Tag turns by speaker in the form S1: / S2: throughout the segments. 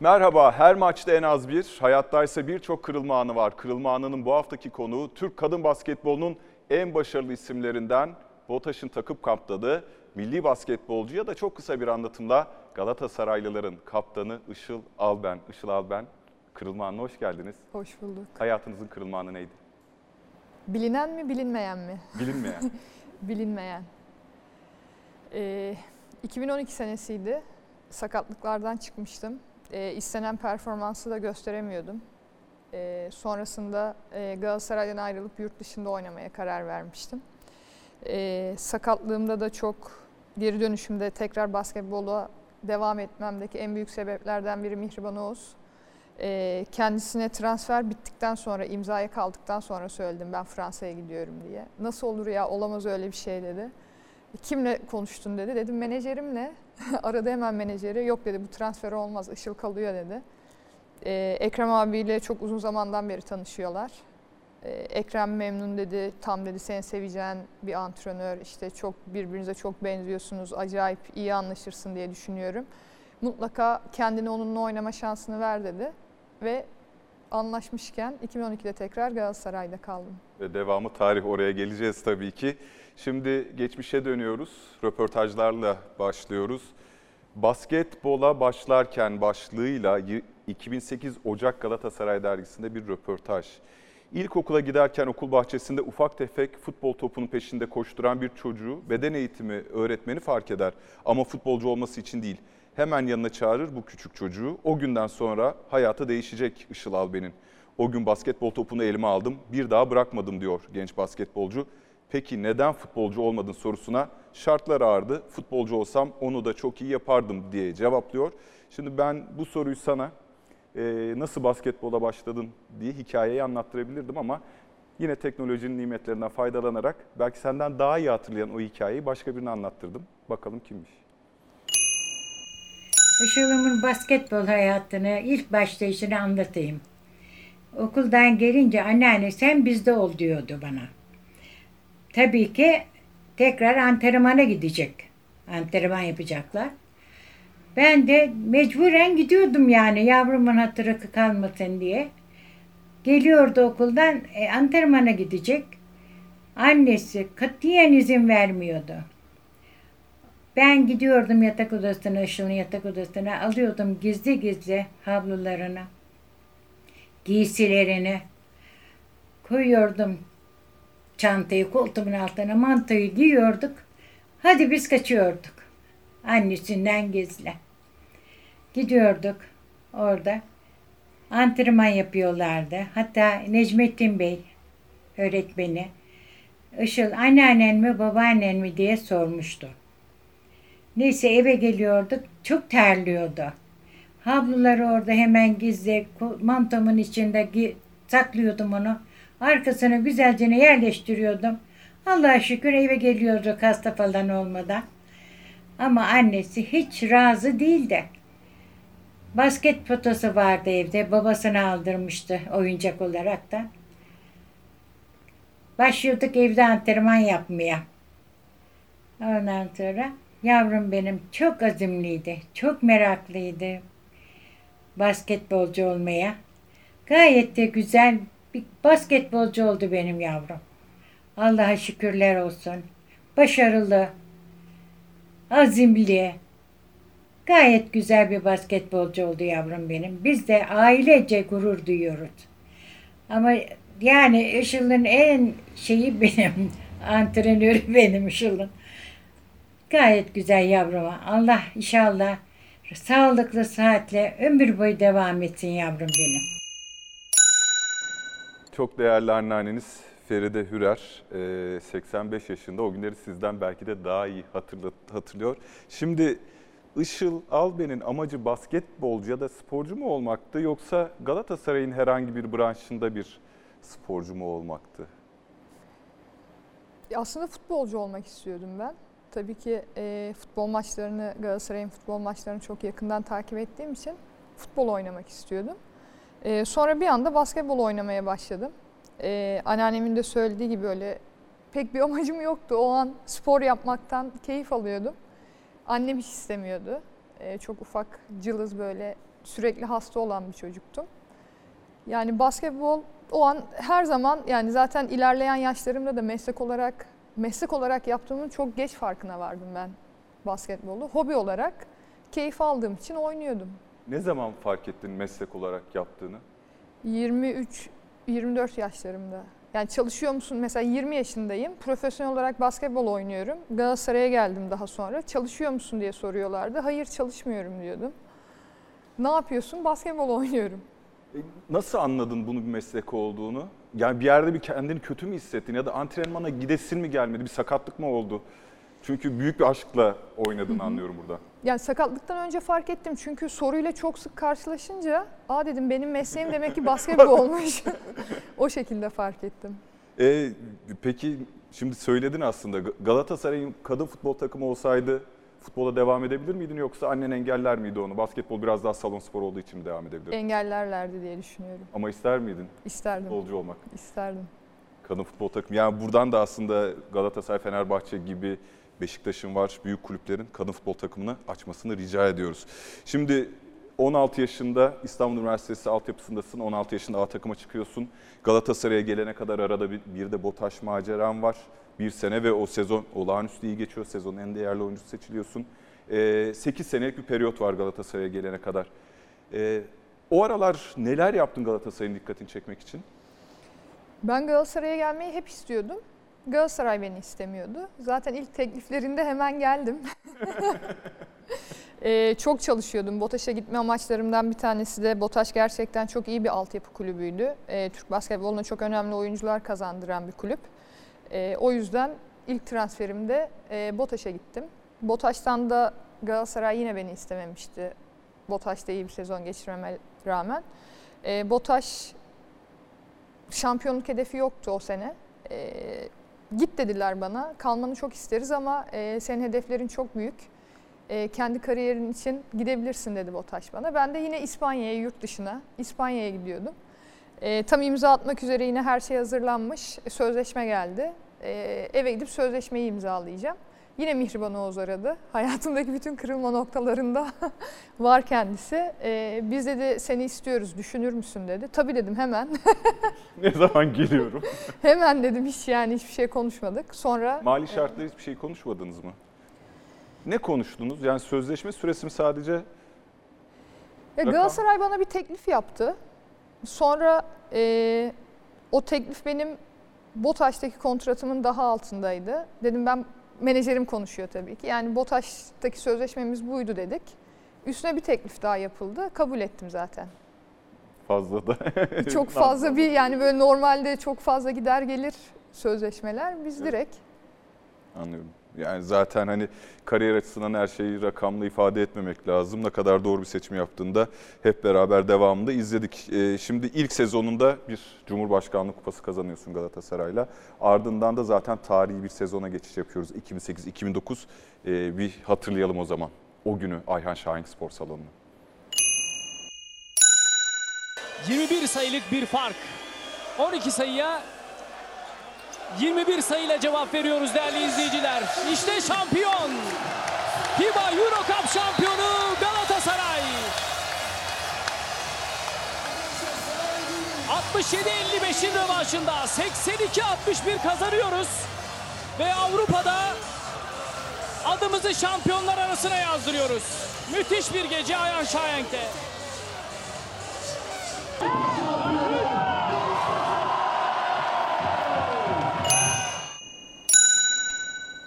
S1: Merhaba, her maçta en az bir, hayattaysa birçok kırılma anı var. Kırılma anının bu haftaki konuğu Türk kadın basketbolunun en başarılı isimlerinden BOTAŞ'ın takıp kaptanı, milli basketbolcu ya da çok kısa bir anlatımla Galatasaraylıların kaptanı Işıl Alben. Işıl Alben, kırılma anına hoş geldiniz.
S2: Hoş bulduk.
S1: Hayatınızın kırılma anı neydi?
S2: Bilinen mi bilinmeyen mi?
S1: Bilinmeyen.
S2: Bilinmeyen. Ee, 2012 senesiydi. Sakatlıklardan çıkmıştım. Ee, istenen performansı da gösteremiyordum. Ee, sonrasında e, Galatasaray'dan ayrılıp yurt dışında oynamaya karar vermiştim. Ee, sakatlığımda da çok geri dönüşümde tekrar basketbola devam etmemdeki en büyük sebeplerden biri Mihriban Oğuz. Ee, kendisine transfer bittikten sonra imzaya kaldıktan sonra söyledim ben Fransa'ya gidiyorum diye. Nasıl olur ya olamaz öyle bir şey dedi. Kimle konuştun dedi. Dedim menajerimle. Aradı hemen menajeri. Yok dedi bu transfer olmaz Işıl kalıyor dedi. Ee, Ekrem abiyle çok uzun zamandan beri tanışıyorlar. Ee, Ekrem memnun dedi. Tam dedi seni seveceğin bir antrenör. İşte çok birbirinize çok benziyorsunuz. Acayip iyi anlaşırsın diye düşünüyorum. Mutlaka kendini onunla oynama şansını ver dedi. Ve anlaşmışken 2012'de tekrar Galatasaray'da kaldım.
S1: Ve devamı tarih oraya geleceğiz tabii ki. Şimdi geçmişe dönüyoruz. Röportajlarla başlıyoruz. Basketbola başlarken başlığıyla 2008 Ocak Galatasaray dergisinde bir röportaj. İlkokula giderken okul bahçesinde ufak tefek futbol topunun peşinde koşturan bir çocuğu beden eğitimi öğretmeni fark eder. Ama futbolcu olması için değil. Hemen yanına çağırır bu küçük çocuğu. O günden sonra hayatı değişecek Işıl Alben'in. O gün basketbol topunu elime aldım, bir daha bırakmadım diyor genç basketbolcu. Peki neden futbolcu olmadın sorusuna şartlar ağırdı. Futbolcu olsam onu da çok iyi yapardım diye cevaplıyor. Şimdi ben bu soruyu sana e, nasıl basketbola başladın diye hikayeyi anlattırabilirdim ama yine teknolojinin nimetlerinden faydalanarak belki senden daha iyi hatırlayan o hikayeyi başka birine anlattırdım. Bakalım kimmiş?
S3: Işıl'ımın basketbol hayatını ilk başlayışını anlatayım. Okuldan gelince anneanne sen bizde ol diyordu bana. Tabii ki tekrar antrenmana gidecek. Antrenman yapacaklar. Ben de mecburen gidiyordum yani yavrumun hatırı kalmasın diye. Geliyordu okuldan e, antrenmana gidecek. Annesi katiyen izin vermiyordu. Ben gidiyordum yatak odasına, Işıl'ın yatak odasına, alıyordum gizli gizli havlularını, giysilerini, koyuyordum çantayı koltuğumun altına, mantoyu giyiyorduk. Hadi biz kaçıyorduk. Annesinden gizli. Gidiyorduk orada. Antrenman yapıyorlardı. Hatta Necmettin Bey öğretmeni Işıl anneannen mi babaannen mi diye sormuştu. Neyse eve geliyorduk. Çok terliyordu. Havluları orada hemen gizli mantomun içinde saklıyordum onu. Arkasına güzelce yerleştiriyordum. Allah'a şükür eve geliyorduk hasta falan olmadan. Ama annesi hiç razı değildi. Basket fotosu vardı evde. Babasına aldırmıştı oyuncak olarak da. Başlıyorduk evde antrenman yapmaya. Ondan sonra Yavrum benim çok azimliydi, çok meraklıydı basketbolcu olmaya. Gayet de güzel bir basketbolcu oldu benim yavrum. Allah'a şükürler olsun. Başarılı, azimli, gayet güzel bir basketbolcu oldu yavrum benim. Biz de ailece gurur duyuyoruz. Ama yani Işıl'ın en şeyi benim, antrenörü benim Işıl'ın. Gayet güzel yavruma. Allah inşallah sağlıklı, sıhhatle ömür boyu devam etsin yavrum benim.
S1: Çok değerli anneanneniz Feride Hürer, 85 yaşında. O günleri sizden belki de daha iyi hatırlıyor. Şimdi Işıl Alben'in amacı basketbolcu ya da sporcu mu olmaktı yoksa Galatasaray'ın herhangi bir branşında bir sporcu mu olmaktı?
S2: Aslında futbolcu olmak istiyordum ben. Tabii ki e, futbol maçlarını, Galatasaray'ın futbol maçlarını çok yakından takip ettiğim için futbol oynamak istiyordum. E, sonra bir anda basketbol oynamaya başladım. E, anneannemin de söylediği gibi öyle pek bir amacım yoktu. O an spor yapmaktan keyif alıyordum. Annem hiç istemiyordu. E, çok ufak, cılız böyle sürekli hasta olan bir çocuktum. Yani basketbol o an her zaman yani zaten ilerleyen yaşlarımda da meslek olarak meslek olarak yaptığımın çok geç farkına vardım ben basketbolu. Hobi olarak keyif aldığım için oynuyordum.
S1: Ne zaman fark ettin meslek olarak yaptığını?
S2: 23 24 yaşlarımda. Yani çalışıyor musun? Mesela 20 yaşındayım. Profesyonel olarak basketbol oynuyorum. Galatasaray'a geldim daha sonra. Çalışıyor musun diye soruyorlardı. Hayır çalışmıyorum diyordum. Ne yapıyorsun? Basketbol oynuyorum.
S1: E, Nasıl anladın bunu bir meslek olduğunu? Yani bir yerde bir kendini kötü mü hissettin ya da antrenmana gidesin mi gelmedi? Bir sakatlık mı oldu? Çünkü büyük bir aşkla oynadığını anlıyorum burada.
S2: Yani sakatlıktan önce fark ettim çünkü soruyla çok sık karşılaşınca aa dedim benim mesleğim demek ki basketbol olmuş. o şekilde fark ettim.
S1: E, peki şimdi söyledin aslında Galatasaray'ın kadın futbol takımı olsaydı futbola devam edebilir miydin yoksa annen engeller miydi onu? Basketbol biraz daha salon spor olduğu için mi devam edebilir?
S2: Engellerlerdi diye düşünüyorum.
S1: Ama ister miydin
S2: İsterdim.
S1: futbolcu olmak?
S2: İsterdim.
S1: Kadın futbol takımı. Yani buradan da aslında Galatasaray, Fenerbahçe gibi Beşiktaş'ın var büyük kulüplerin kadın futbol takımını açmasını rica ediyoruz. Şimdi 16 yaşında İstanbul Üniversitesi altyapısındasın. 16 yaşında A takıma çıkıyorsun. Galatasaray'a gelene kadar arada bir, bir de BOTAŞ maceran var. Bir sene ve o sezon olağanüstü iyi geçiyor. Sezonun en değerli oyuncusu seçiliyorsun. Ee, 8 senelik bir periyot var Galatasaray'a gelene kadar. Ee, o aralar neler yaptın Galatasaray'ın dikkatini çekmek için?
S2: Ben Galatasaray'a gelmeyi hep istiyordum. Galatasaray beni istemiyordu. Zaten ilk tekliflerinde hemen geldim. Ee, çok çalışıyordum. BOTAŞ'a gitme amaçlarımdan bir tanesi de BOTAŞ gerçekten çok iyi bir altyapı kulübüydü. Ee, Türk basketboluna çok önemli oyuncular kazandıran bir kulüp. Ee, o yüzden ilk transferimde e, BOTAŞ'a gittim. BOTAŞ'tan da Galatasaray yine beni istememişti. BOTAŞ'ta iyi bir sezon geçirmeme rağmen. Ee, BOTAŞ şampiyonluk hedefi yoktu o sene. Ee, git dediler bana. Kalmanı çok isteriz ama e, senin hedeflerin çok büyük. E, kendi kariyerin için gidebilirsin dedi BOTAŞ bana. Ben de yine İspanya'ya, yurt dışına, İspanya'ya gidiyordum. E, tam imza atmak üzere yine her şey hazırlanmış. E, sözleşme geldi. E, eve gidip sözleşmeyi imzalayacağım. Yine Mihriban Oğuz aradı. Hayatımdaki bütün kırılma noktalarında var kendisi. E, biz dedi seni istiyoruz, düşünür müsün dedi. Tabii dedim hemen.
S1: ne zaman geliyorum?
S2: hemen dedim hiç yani hiçbir şey konuşmadık. Sonra
S1: Mali şartları hiçbir şey konuşmadınız mı? Ne konuştunuz? Yani sözleşme süresi mi sadece?
S2: Ya? Galatasaray bana bir teklif yaptı. Sonra e, o teklif benim BOTAŞ'taki kontratımın daha altındaydı. Dedim ben menajerim konuşuyor tabii ki. Yani BOTAŞ'taki sözleşmemiz buydu dedik. Üstüne bir teklif daha yapıldı. Kabul ettim zaten.
S1: Fazla da.
S2: Çok fazla bir yani böyle normalde çok fazla gider gelir sözleşmeler. Biz direkt
S1: Anlıyorum. Yani zaten hani kariyer açısından her şeyi rakamla ifade etmemek lazım. Ne kadar doğru bir seçim yaptığında hep beraber devamında izledik. Ee, şimdi ilk sezonunda bir Cumhurbaşkanlığı kupası kazanıyorsun Galatasaray'la. Ardından da zaten tarihi bir sezona geçiş yapıyoruz. 2008-2009 Ee, bir hatırlayalım o zaman. O günü Ayhan Şahin Spor Salonu'nu.
S4: 21 sayılık bir fark. 12 sayıya 21 sayıyla cevap veriyoruz değerli izleyiciler. İşte şampiyon. FIBA Euro Cup şampiyonu Galatasaray. 67-55'in rövanşında 82-61 kazanıyoruz. Ve Avrupa'da adımızı şampiyonlar arasına yazdırıyoruz. Müthiş bir gece Ayhan Şahenk'te.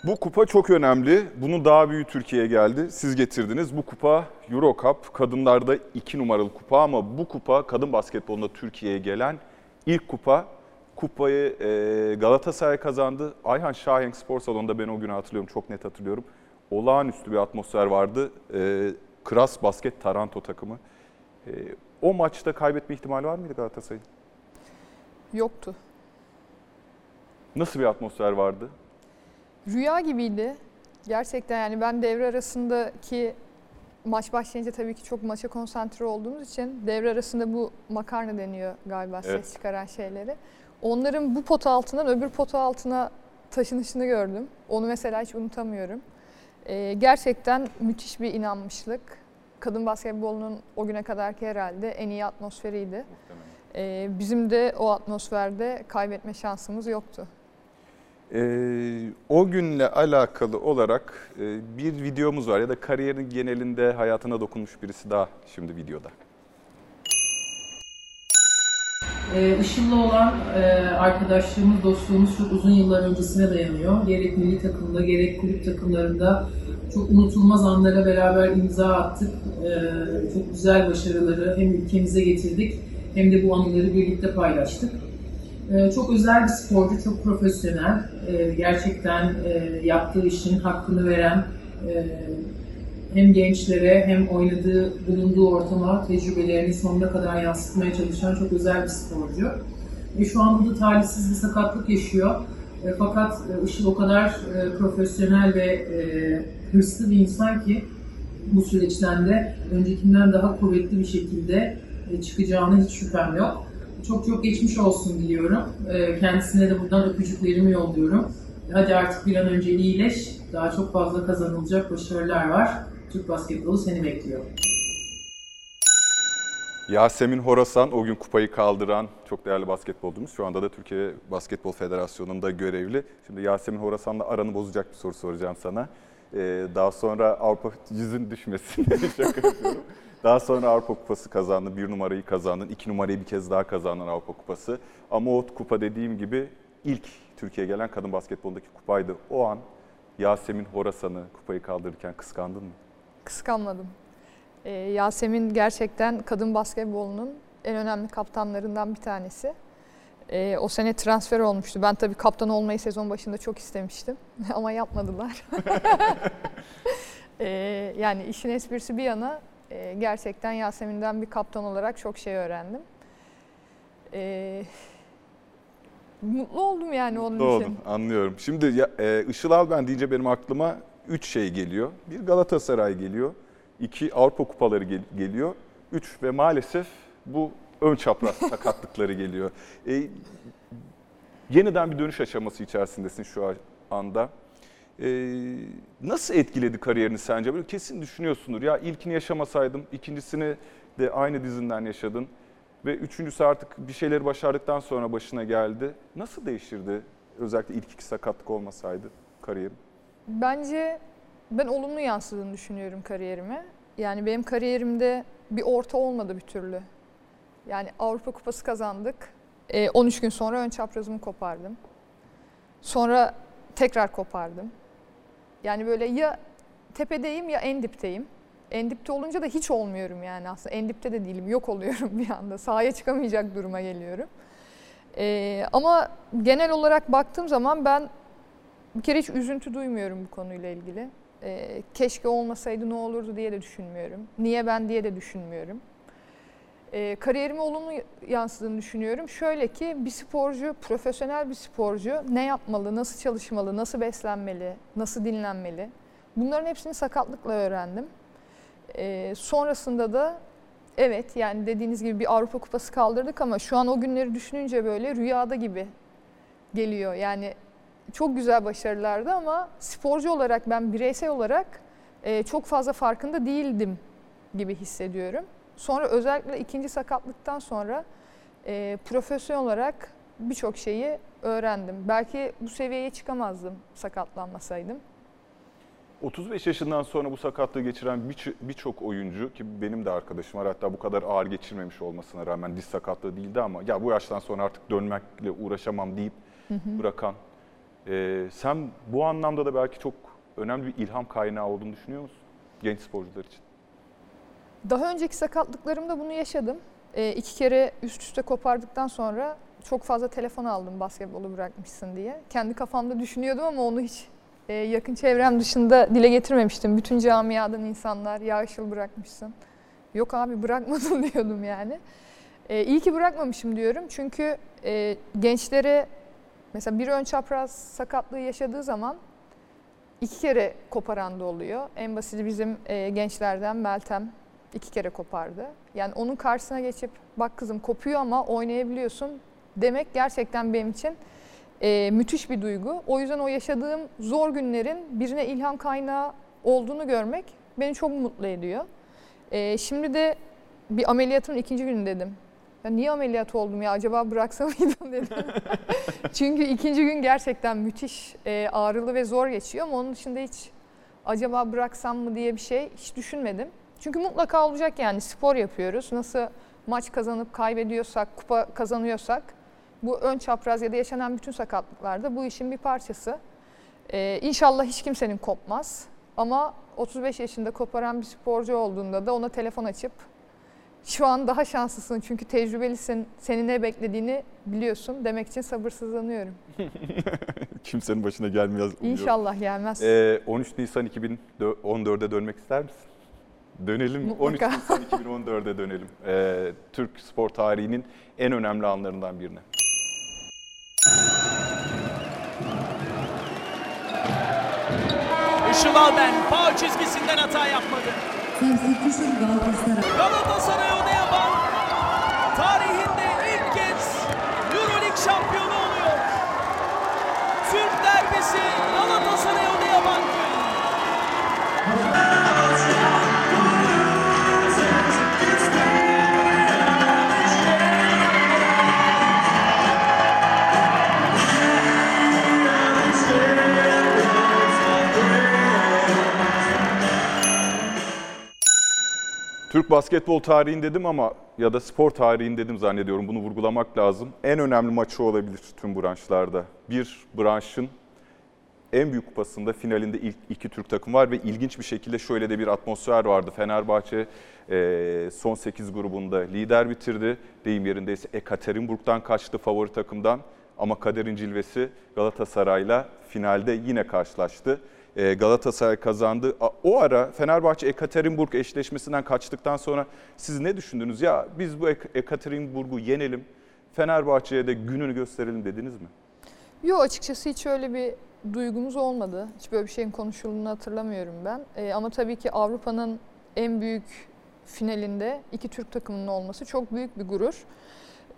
S1: Bu kupa çok önemli. Bunun daha büyüğü Türkiye'ye geldi. Siz getirdiniz. Bu kupa Euro Cup. Kadınlarda iki numaralı kupa ama bu kupa kadın basketbolunda Türkiye'ye gelen ilk kupa. Kupayı e, Galatasaray kazandı. Ayhan Şahenk Spor Salonu'nda ben o günü hatırlıyorum. Çok net hatırlıyorum. Olağanüstü bir atmosfer vardı. E, Kras Basket Taranto takımı. E, o maçta kaybetme ihtimali var mıydı Galatasaray'ın?
S2: yoktu.
S1: Nasıl bir atmosfer vardı?
S2: Rüya gibiydi. Gerçekten yani ben devre arasındaki maç başlayınca tabii ki çok maça konsantre olduğumuz için devre arasında bu makarna deniyor galiba
S1: Evet.
S2: ses çıkaran şeyleri. Onların bu pota altından öbür pota altına taşınışını gördüm. Onu mesela hiç unutamıyorum. Ee, gerçekten müthiş bir inanmışlık. kadın basketbolunun o güne kadarki herhalde en iyi atmosferiydi. Ee, bizim de o atmosferde kaybetme şansımız yoktu.
S1: Ee, o günle alakalı olarak e, bir videomuz var ya da kariyerin genelinde hayatına dokunmuş birisi daha şimdi videoda.
S5: Ee, Işıl'la olan e, arkadaşlığımız, dostluğumuz çok uzun yıllar öncesine dayanıyor. Gerek milli takımda, gerek kulüp takımlarında çok unutulmaz anlara beraber imza attık. Ee, çok güzel başarıları hem ülkemize getirdik hem de bu anıları birlikte paylaştık. Ee, çok özel bir sporcu, çok profesyonel. Ee, gerçekten e, yaptığı işin hakkını veren, e, hem gençlere hem oynadığı, bulunduğu ortama tecrübelerini sonuna kadar yansıtmaya çalışan çok özel bir sporcu. E, şu an burada talihsiz bir sakatlık yaşıyor. E, fakat e, Işıl o kadar e, profesyonel ve hırslı bir insan ki bu süreçten de öncekinden daha kuvvetli bir şekilde e, çıkacağına hiç şüphem yok. Çok çok geçmiş olsun diliyorum. E, kendisine de buradan öpücüklerimi yolluyorum. Hadi artık bir an önce iyileş. Daha çok fazla kazanılacak başarılar var. Türk basketbolu seni bekliyor.
S1: Yasemin Horasan o gün kupayı kaldıran çok değerli basketbolcumuz. Şu anda da Türkiye Basketbol Federasyonu'nda görevli. Şimdi Yasemin Horasan'la aranı bozacak bir soru soracağım sana. Ee, daha sonra Avrupa yüzün düşmesin. Şaka yapıyorum. Daha sonra Avrupa Kupası kazandın, bir numarayı kazandın, iki numarayı bir kez daha kazandın Avrupa Kupası. Ama o kupa dediğim gibi ilk Türkiye'ye gelen kadın basketbolundaki kupaydı. O an Yasemin Horasan'ı kupayı kaldırırken kıskandın mı?
S2: Kıskanmadım. Ee, Yasemin gerçekten kadın basketbolunun en önemli kaptanlarından bir tanesi. Ee, o sene transfer olmuştu. Ben tabii kaptan olmayı sezon başında çok istemiştim ama yapmadılar. Ee, yani işin esprisi bir yana e, gerçekten Yasemin'den bir kaptan olarak çok şey öğrendim. Ee, mutlu oldum yani onun
S1: Mutlu
S2: için.
S1: oldum, anlıyorum. Şimdi ya, e, Işıl Alben deyince benim aklıma üç şey geliyor. Bir Galatasaray geliyor, iki Avrupa Kupaları gel- geliyor, üç ve maalesef bu ön çapraz sakatlıkları geliyor. E, yeniden bir dönüş aşaması içerisindesin şu anda. E, nasıl etkiledi kariyerini sence? Böyle kesin düşünüyorsundur. Ya ilkini yaşamasaydım, ikincisini de aynı dizinden yaşadın. Ve üçüncüsü artık bir şeyleri başardıktan sonra başına geldi. Nasıl değişirdi özellikle ilk iki sakatlık olmasaydı kariyerim?
S2: Bence ben olumlu yansıdığını düşünüyorum kariyerime. Yani benim kariyerimde bir orta olmadı bir türlü. Yani Avrupa Kupası kazandık. Ee, 13 gün sonra ön çaprazımı kopardım. Sonra tekrar kopardım. Yani böyle ya tepedeyim ya en dipteyim. En dipte olunca da hiç olmuyorum yani aslında. En dipte de değilim, yok oluyorum bir anda. Sahaya çıkamayacak duruma geliyorum. Ee, ama genel olarak baktığım zaman ben bir kere hiç üzüntü duymuyorum bu konuyla ilgili. Ee, keşke olmasaydı ne olurdu diye de düşünmüyorum. Niye ben diye de düşünmüyorum. Ee, kariyerime olumlu yansıdığını düşünüyorum. Şöyle ki bir sporcu, profesyonel bir sporcu ne yapmalı, nasıl çalışmalı, nasıl beslenmeli, nasıl dinlenmeli. Bunların hepsini sakatlıkla öğrendim. Ee, sonrasında da evet yani dediğiniz gibi bir Avrupa Kupası kaldırdık ama şu an o günleri düşününce böyle rüyada gibi geliyor. Yani çok güzel başarılardı ama sporcu olarak ben bireysel olarak e, çok fazla farkında değildim gibi hissediyorum. Sonra özellikle ikinci sakatlıktan sonra e, profesyonel olarak birçok şeyi öğrendim. Belki bu seviyeye çıkamazdım sakatlanmasaydım.
S1: 35 yaşından sonra bu sakatlığı geçiren birç- birçok oyuncu ki benim de arkadaşım var hatta bu kadar ağır geçirmemiş olmasına rağmen diz sakatlığı değildi ama ya bu yaştan sonra artık dönmekle uğraşamam deyip bırakan. Ee, sen bu anlamda da belki çok önemli bir ilham kaynağı olduğunu düşünüyor musun genç sporcular için?
S2: Daha önceki sakatlıklarımda bunu yaşadım. E, iki kere üst üste kopardıktan sonra çok fazla telefon aldım basketbolu bırakmışsın diye. Kendi kafamda düşünüyordum ama onu hiç e, yakın çevrem dışında dile getirmemiştim. Bütün camiadan insanlar ya Işıl bırakmışsın. Yok abi bırakmadım diyordum yani. E, iyi ki bırakmamışım diyorum çünkü e, gençlere mesela bir ön çapraz sakatlığı yaşadığı zaman iki kere koparan da oluyor. En basiti bizim e, gençlerden Meltem iki kere kopardı. Yani onun karşısına geçip bak kızım kopuyor ama oynayabiliyorsun demek gerçekten benim için e, müthiş bir duygu. O yüzden o yaşadığım zor günlerin birine ilham kaynağı olduğunu görmek beni çok mutlu ediyor. Ee, şimdi de bir ameliyatın ikinci günü dedim. Ya niye ameliyat oldum ya acaba bıraksa mıydım dedim. Çünkü ikinci gün gerçekten müthiş e, ağrılı ve zor geçiyor ama onun dışında hiç acaba bıraksam mı diye bir şey hiç düşünmedim. Çünkü mutlaka olacak yani spor yapıyoruz. Nasıl maç kazanıp kaybediyorsak, kupa kazanıyorsak bu ön çapraz ya da yaşanan bütün sakatlıklarda bu işin bir parçası. Ee, inşallah hiç kimsenin kopmaz. Ama 35 yaşında koparan bir sporcu olduğunda da ona telefon açıp şu an daha şanslısın çünkü tecrübelisin, senin ne beklediğini biliyorsun demek için sabırsızlanıyorum.
S1: Kimsenin başına gelmez. umuyorum.
S2: İnşallah gelmez.
S1: Ee, 13 Nisan 2014'e dönmek ister misin? Dönelim.
S2: Mutlaka.
S1: 13 Nisan 2014'e dönelim. Ee, Türk spor tarihinin en önemli anlarından birine.
S4: Işıl Alben faul çizgisinden hata yapmadı.
S6: Galatasaray.
S4: Onu yapan tarihinde ilk kez Euroleague şampiyonu oluyor. Türk derbisi
S1: Türk basketbol tarihini dedim ama ya da spor tarihini dedim zannediyorum. Bunu vurgulamak lazım. En önemli maçı olabilir tüm branşlarda. Bir branşın en büyük kupasında finalinde ilk iki Türk takım var ve ilginç bir şekilde şöyle de bir atmosfer vardı. Fenerbahçe e, son 8 grubunda lider bitirdi. Deyim yerindeyse Ekaterinburg'dan kaçtı favori takımdan ama kaderin cilvesi Galatasaray'la finalde yine karşılaştı. E, Galatasaray kazandı. O ara Fenerbahçe Ekaterinburg eşleşmesinden kaçtıktan sonra siz ne düşündünüz? Ya biz bu Ek- Ekaterinburg'u yenelim, Fenerbahçe'ye de gününü gösterelim dediniz mi?
S2: Yok açıkçası hiç öyle bir duygumuz olmadı. Hiç böyle bir şeyin konuşulduğunu hatırlamıyorum ben. Ee, ama tabii ki Avrupa'nın en büyük finalinde iki Türk takımının olması çok büyük bir gurur.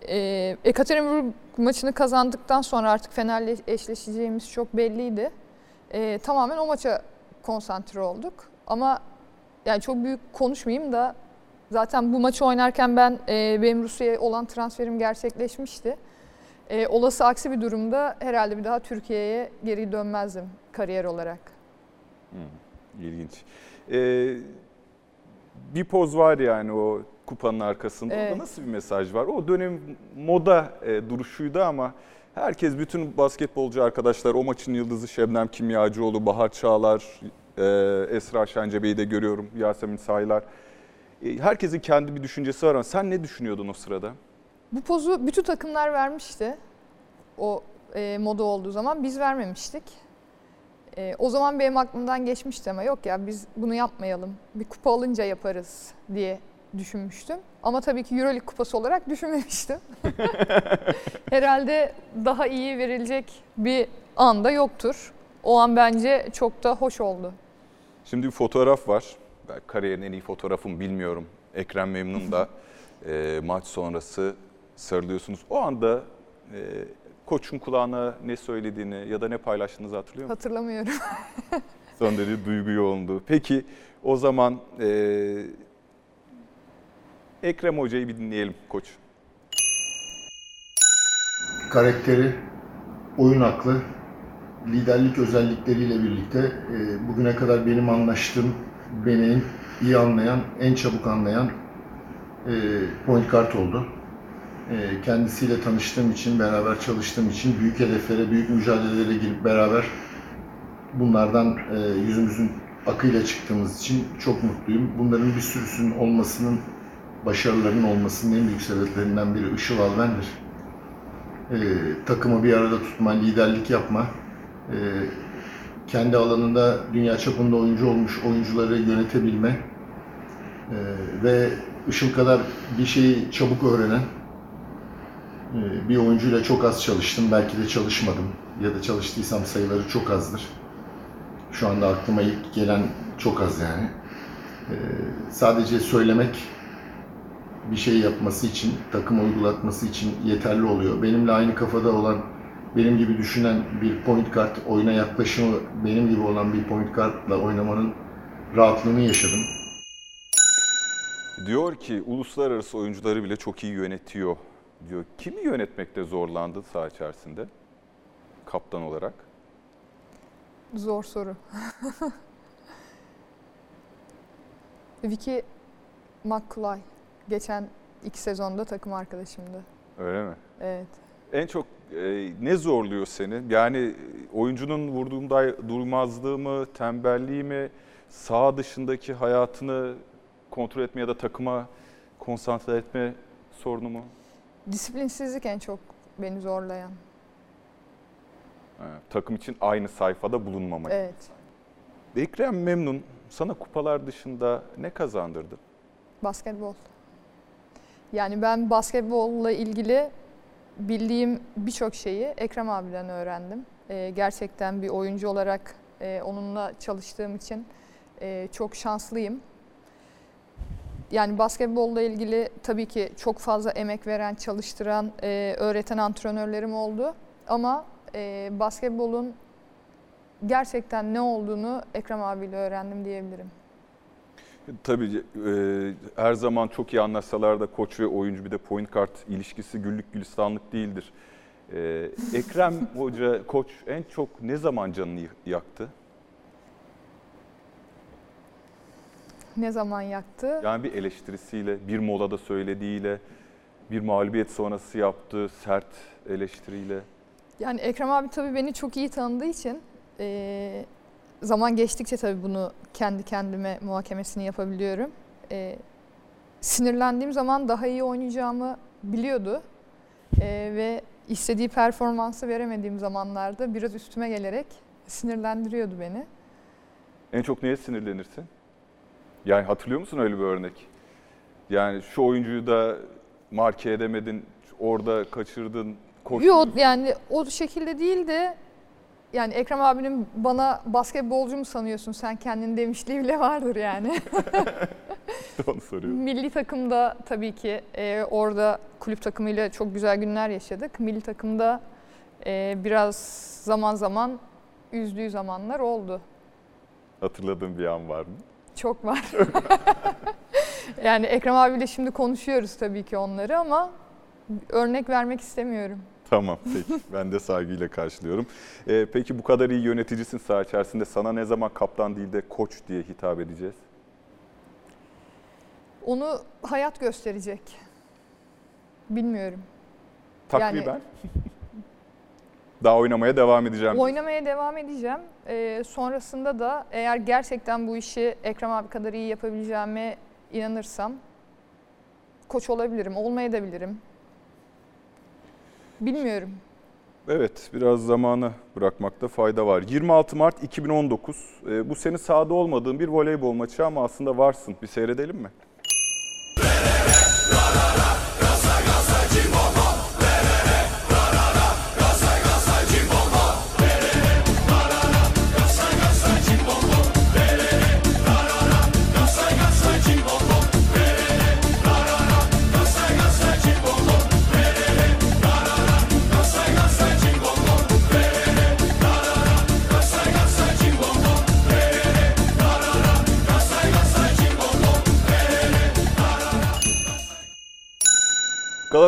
S2: Ee, Ekaterinburg maçını kazandıktan sonra artık Fener'le eşleşeceğimiz çok belliydi. Ee, tamamen o maça konsantre olduk. Ama yani çok büyük konuşmayayım da zaten bu maçı oynarken ben e, benim Rusya'ya olan transferim gerçekleşmişti. E, olası aksi bir durumda herhalde bir daha Türkiye'ye geri dönmezdim kariyer olarak.
S1: İlginç. Ee, bir poz var yani o kupanın arkasında.
S2: Evet.
S1: Orada nasıl bir mesaj var? O dönem moda e, duruşuydu ama herkes, bütün basketbolcu arkadaşlar, o maçın yıldızı Şebnem Kimyacıoğlu, Bahar Çağlar, e, Esra Şencebe'yi de görüyorum, Yasemin Saylar. E, herkesin kendi bir düşüncesi var ama sen ne düşünüyordun o sırada?
S2: Bu pozu bütün takımlar vermişti. O e, moda olduğu zaman biz vermemiştik. E, o zaman benim aklımdan geçmişti ama yok ya biz bunu yapmayalım. Bir kupa alınca yaparız diye düşünmüştüm. Ama tabii ki Euroleague kupası olarak düşünmemiştim. Herhalde daha iyi verilecek bir anda yoktur. O an bence çok da hoş oldu.
S1: Şimdi bir fotoğraf var. Ben kariyerin en iyi fotoğrafım bilmiyorum. Ekrem Memnun da e, maç sonrası sarılıyorsunuz. O anda e, koçun kulağına ne söylediğini ya da ne paylaştığınızı hatırlıyor musunuz?
S2: Hatırlamıyorum.
S1: Son derece duygu yoğunluğu. Peki o zaman e, Ekrem Hoca'yı bir dinleyelim koç.
S7: karakteri, oyun aklı, liderlik özellikleriyle birlikte e, bugüne kadar benim anlaştığım, beni en iyi anlayan, en çabuk anlayan e, point guard oldu. E, kendisiyle tanıştığım için, beraber çalıştığım için büyük hedeflere, büyük mücadelelere girip beraber bunlardan e, yüzümüzün akıyla çıktığımız için çok mutluyum. Bunların bir sürüsünün olmasının, başarıların olmasının en büyük sebeplerinden biri Işıl Alven'dir e, takımı bir arada tutma, liderlik yapma, e, kendi alanında dünya çapında oyuncu olmuş oyuncuları yönetebilme e, ve Işıl kadar bir şeyi çabuk öğrenen e, bir oyuncuyla çok az çalıştım. Belki de çalışmadım ya da çalıştıysam sayıları çok azdır. Şu anda aklıma ilk gelen çok az yani. E, sadece söylemek bir şey yapması için, takım uygulatması için yeterli oluyor. Benimle aynı kafada olan, benim gibi düşünen bir point guard oyuna yaklaşımı, benim gibi olan bir point guardla oynamanın rahatlığını yaşadım.
S1: Diyor ki uluslararası oyuncuları bile çok iyi yönetiyor diyor. Kimi yönetmekte zorlandı saha içerisinde kaptan olarak?
S2: Zor soru. Vicky McCullough. Geçen iki sezonda takım arkadaşımdı.
S1: Öyle mi?
S2: Evet.
S1: En çok e, ne zorluyor seni? Yani e, oyuncunun vurduğunda durmazlığı mı, tembelliği mi, saha dışındaki hayatını kontrol etme ya da takıma konsantre etme sorunu mu?
S2: Disiplinsizlik en çok beni zorlayan.
S1: Ha, takım için aynı sayfada bulunmamak.
S2: Evet.
S1: Ekrem Memnun sana kupalar dışında ne kazandırdı?
S2: Basketbol. Yani ben basketbolla ilgili bildiğim birçok şeyi Ekrem abiden öğrendim. Ee, gerçekten bir oyuncu olarak e, onunla çalıştığım için e, çok şanslıyım. Yani basketbolla ilgili tabii ki çok fazla emek veren, çalıştıran, e, öğreten antrenörlerim oldu. Ama e, basketbolun gerçekten ne olduğunu Ekrem abiyle öğrendim diyebilirim.
S1: Tabii e, her zaman çok iyi anlaşsalar da koç ve oyuncu bir de point guard ilişkisi güllük gülistanlık değildir. E, Ekrem Hoca, koç en çok ne zaman canını yaktı?
S2: Ne zaman yaktı?
S1: Yani bir eleştirisiyle, bir molada söylediğiyle, bir mağlubiyet sonrası yaptığı sert eleştiriyle.
S2: Yani Ekrem abi tabii beni çok iyi tanıdığı için e, zaman geçtikçe tabii bunu kendi kendime muhakemesini yapabiliyorum. E, sinirlendiğim zaman daha iyi oynayacağımı biliyordu E, ve istediği performansı veremediğim zamanlarda biraz üstüme gelerek sinirlendiriyordu beni.
S1: En çok neye sinirlenirsin? Yani hatırlıyor musun öyle bir örnek? Yani şu oyuncuyu da marke edemedin, orada kaçırdın, koç.
S2: Yok yani o şekilde değil de yani Ekrem abinin bana basketbolcu mu sanıyorsun sen kendin demişliği bile vardır yani.
S1: Onu soruyorum.
S2: Milli takımda tabii ki e, orada kulüp takımıyla çok güzel günler yaşadık. Milli takımda e, biraz zaman zaman üzdüğü zamanlar oldu.
S1: Hatırladığın bir an var mı?
S2: Çok var. yani Ekrem abiyle şimdi konuşuyoruz tabii ki onları ama örnek vermek istemiyorum.
S1: Tamam peki ben de saygıyla karşılıyorum. Ee, peki bu kadar iyi yöneticisin saha içerisinde sana ne zaman kaptan değil de koç diye hitap edeceğiz?
S2: Onu hayat gösterecek. Bilmiyorum.
S1: Takriben. Daha oynamaya devam edeceğim.
S2: Oynamaya devam edeceğim. Ee, sonrasında da eğer gerçekten bu işi Ekrem abi kadar iyi yapabileceğime inanırsam koç olabilirim, olmayabilirim. Bilmiyorum.
S1: Evet, biraz zamanı bırakmakta fayda var. 26 Mart 2019. Ee, bu senin sahada olmadığın bir voleybol maçı ama aslında varsın. Bir seyredelim mi?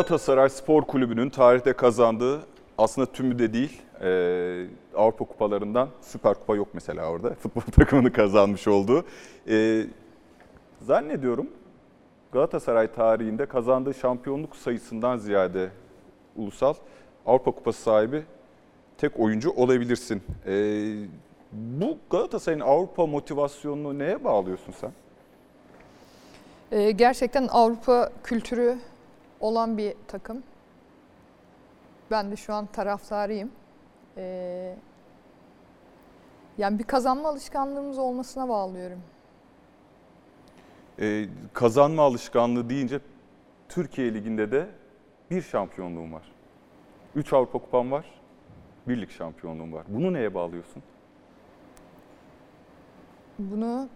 S1: Galatasaray Spor Kulübü'nün tarihte kazandığı aslında tümü de değil e, Avrupa kupalarından Süper Kupa yok mesela orada futbol takımını kazanmış olduğu. E, zannediyorum Galatasaray tarihinde kazandığı şampiyonluk sayısından ziyade ulusal Avrupa Kupası sahibi tek oyuncu olabilirsin. E, bu Galatasaray'ın Avrupa motivasyonunu neye bağlıyorsun sen?
S2: Ee, gerçekten Avrupa kültürü olan bir takım. Ben de şu an taraftarıyım. Ee, yani bir kazanma alışkanlığımız olmasına bağlıyorum.
S1: Ee, kazanma alışkanlığı deyince Türkiye Ligi'nde de bir şampiyonluğum var. Üç Avrupa Kupam var, bir lig şampiyonluğum var. Bunu neye bağlıyorsun?
S2: Bunu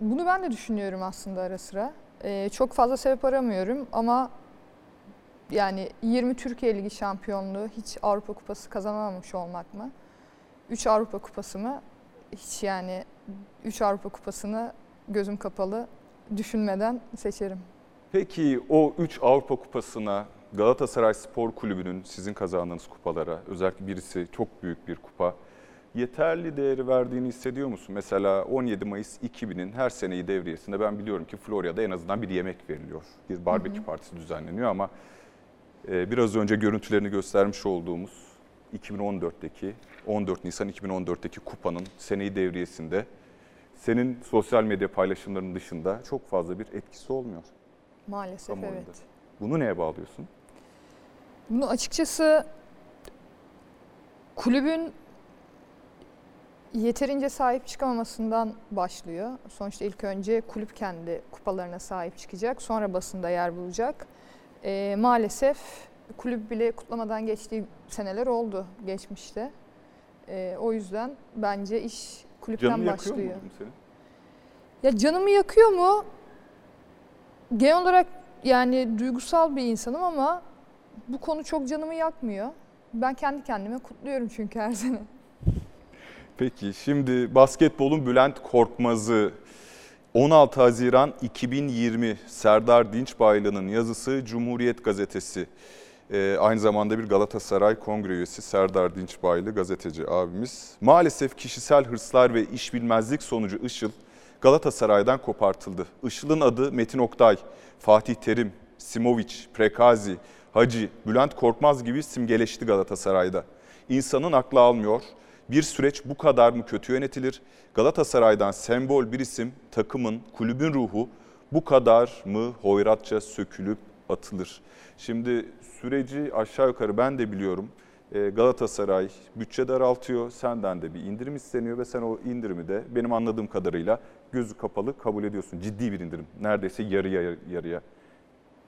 S2: bunu ben de düşünüyorum aslında ara sıra. Ee, çok fazla sebep aramıyorum ama yani 20 Türkiye Ligi şampiyonluğu hiç Avrupa Kupası kazanamamış olmak mı? 3 Avrupa Kupası mı? Hiç yani 3 Avrupa Kupası'nı gözüm kapalı düşünmeden seçerim.
S1: Peki o 3 Avrupa Kupası'na Galatasaray Spor Kulübü'nün sizin kazandığınız kupalara özellikle birisi çok büyük bir kupa yeterli değeri verdiğini hissediyor musun? Mesela 17 Mayıs 2000'in her seneyi devriyesinde ben biliyorum ki Florya'da en azından bir yemek veriliyor. Bir barbekü partisi düzenleniyor ama biraz önce görüntülerini göstermiş olduğumuz 2014'teki 14 Nisan 2014'teki kupanın seneyi devriyesinde senin sosyal medya paylaşımlarının dışında çok fazla bir etkisi olmuyor.
S2: Maalesef
S1: Kamuoyunda.
S2: evet.
S1: Bunu neye bağlıyorsun?
S2: Bunu açıkçası kulübün yeterince sahip çıkamamasından başlıyor. Sonuçta ilk önce kulüp kendi kupalarına sahip çıkacak. Sonra basında yer bulacak. Ee, maalesef kulüp bile kutlamadan geçtiği seneler oldu geçmişte. Ee, o yüzden bence iş kulüpten
S1: Canını yakıyor
S2: başlıyor.
S1: mu senin?
S2: Ya canımı yakıyor mu? Genel olarak yani duygusal bir insanım ama bu konu çok canımı yakmıyor. Ben kendi kendime kutluyorum çünkü her sene.
S1: Peki şimdi basketbolun Bülent Korkmaz'ı 16 Haziran 2020 Serdar Dinçbaylı'nın yazısı Cumhuriyet Gazetesi. Ee, aynı zamanda bir Galatasaray Kongre üyesi Serdar Dinçbaylı gazeteci abimiz. Maalesef kişisel hırslar ve iş bilmezlik sonucu Işıl Galatasaray'dan kopartıldı. Işıl'ın adı Metin Oktay, Fatih Terim, Simovic, Prekazi, Hacı, Bülent Korkmaz gibi simgeleşti Galatasaray'da. İnsanın aklı almıyor. Bir süreç bu kadar mı kötü yönetilir? Galatasaray'dan sembol bir isim, takımın, kulübün ruhu bu kadar mı hoyratça sökülüp atılır? Şimdi süreci aşağı yukarı ben de biliyorum. Ee, Galatasaray bütçe daraltıyor, senden de bir indirim isteniyor ve sen o indirimi de benim anladığım kadarıyla gözü kapalı kabul ediyorsun. Ciddi bir indirim, neredeyse yarıya yarıya.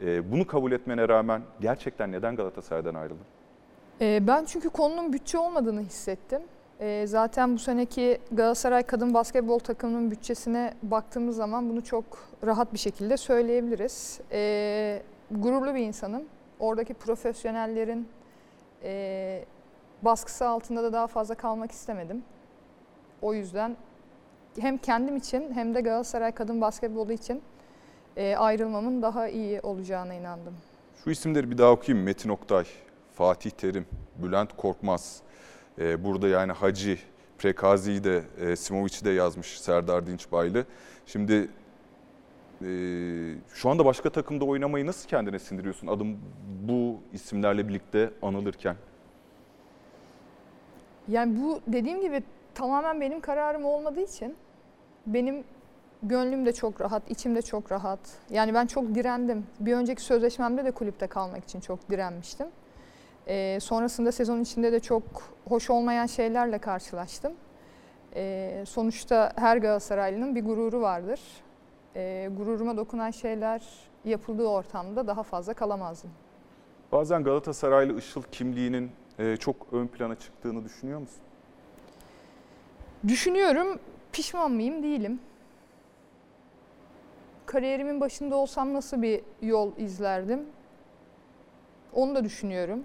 S1: Ee, Bunu kabul etmene rağmen gerçekten neden Galatasaray'dan ayrıldın?
S2: Ee, ben çünkü konunun bütçe olmadığını hissettim. Ee, zaten bu seneki Galatasaray kadın basketbol takımının bütçesine baktığımız zaman bunu çok rahat bir şekilde söyleyebiliriz. Ee, gururlu bir insanım. Oradaki profesyonellerin e, baskısı altında da daha fazla kalmak istemedim. O yüzden hem kendim için hem de Galatasaray kadın basketbolu için e, ayrılmamın daha iyi olacağına inandım.
S1: Şu isimleri bir daha okuyayım. Metin Oktay, Fatih Terim, Bülent Korkmaz. Ee, burada yani Hacı, Prekazi'yi de, e, Simovic'i de yazmış Serdar Dinçbaylı. Şimdi e, şu anda başka takımda oynamayı nasıl kendine sindiriyorsun? Adım bu isimlerle birlikte anılırken.
S2: Yani bu dediğim gibi tamamen benim kararım olmadığı için benim gönlüm de çok rahat, içim de çok rahat. Yani ben çok direndim. Bir önceki sözleşmemde de kulüpte kalmak için çok direnmiştim. Ee, sonrasında sezon içinde de çok hoş olmayan şeylerle karşılaştım. Ee, sonuçta her Galatasaraylı'nın bir gururu vardır. Ee, gururuma dokunan şeyler yapıldığı ortamda daha fazla kalamazdım.
S1: Bazen Galatasaraylı Işıl kimliğinin e, çok ön plana çıktığını düşünüyor musun?
S2: Düşünüyorum, pişman mıyım? Değilim. Kariyerimin başında olsam nasıl bir yol izlerdim? Onu da düşünüyorum.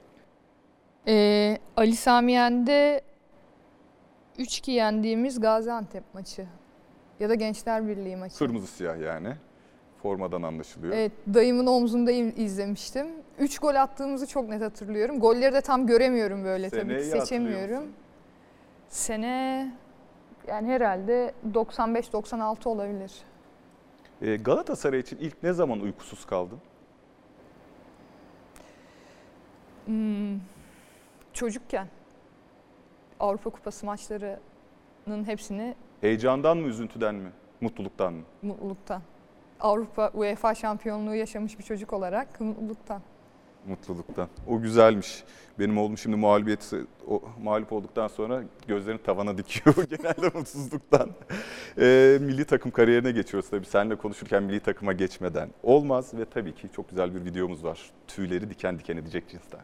S2: Ee, Ali Sami Yen'de 3-2 yendiğimiz Gaziantep maçı. Ya da Gençler Birliği maçı.
S1: Kırmızı siyah yani. Formadan anlaşılıyor.
S2: Evet, dayımın omzunda iz- izlemiştim. 3 gol attığımızı çok net hatırlıyorum. Golleri de tam göremiyorum böyle tabii ki,
S1: Seneyi
S2: seçemiyorum. Sene yani herhalde 95-96 olabilir.
S1: Ee, Galatasaray için ilk ne zaman uykusuz kaldın?
S2: Hmm, çocukken Avrupa Kupası maçlarının hepsini
S1: Heyecandan mı, üzüntüden mi, mutluluktan mı?
S2: mutluluktan. Avrupa UEFA şampiyonluğu yaşamış bir çocuk olarak mutluluktan.
S1: mutluluktan. O güzelmiş. Benim oğlum şimdi mağlubiyet o, mağlup olduktan sonra gözlerini tavana dikiyor genelde mutsuzluktan. Ee, milli takım kariyerine geçiyoruz tabii. Seninle konuşurken milli takıma geçmeden olmaz ve tabii ki çok güzel bir videomuz var. Tüyleri diken diken edecek cinsten.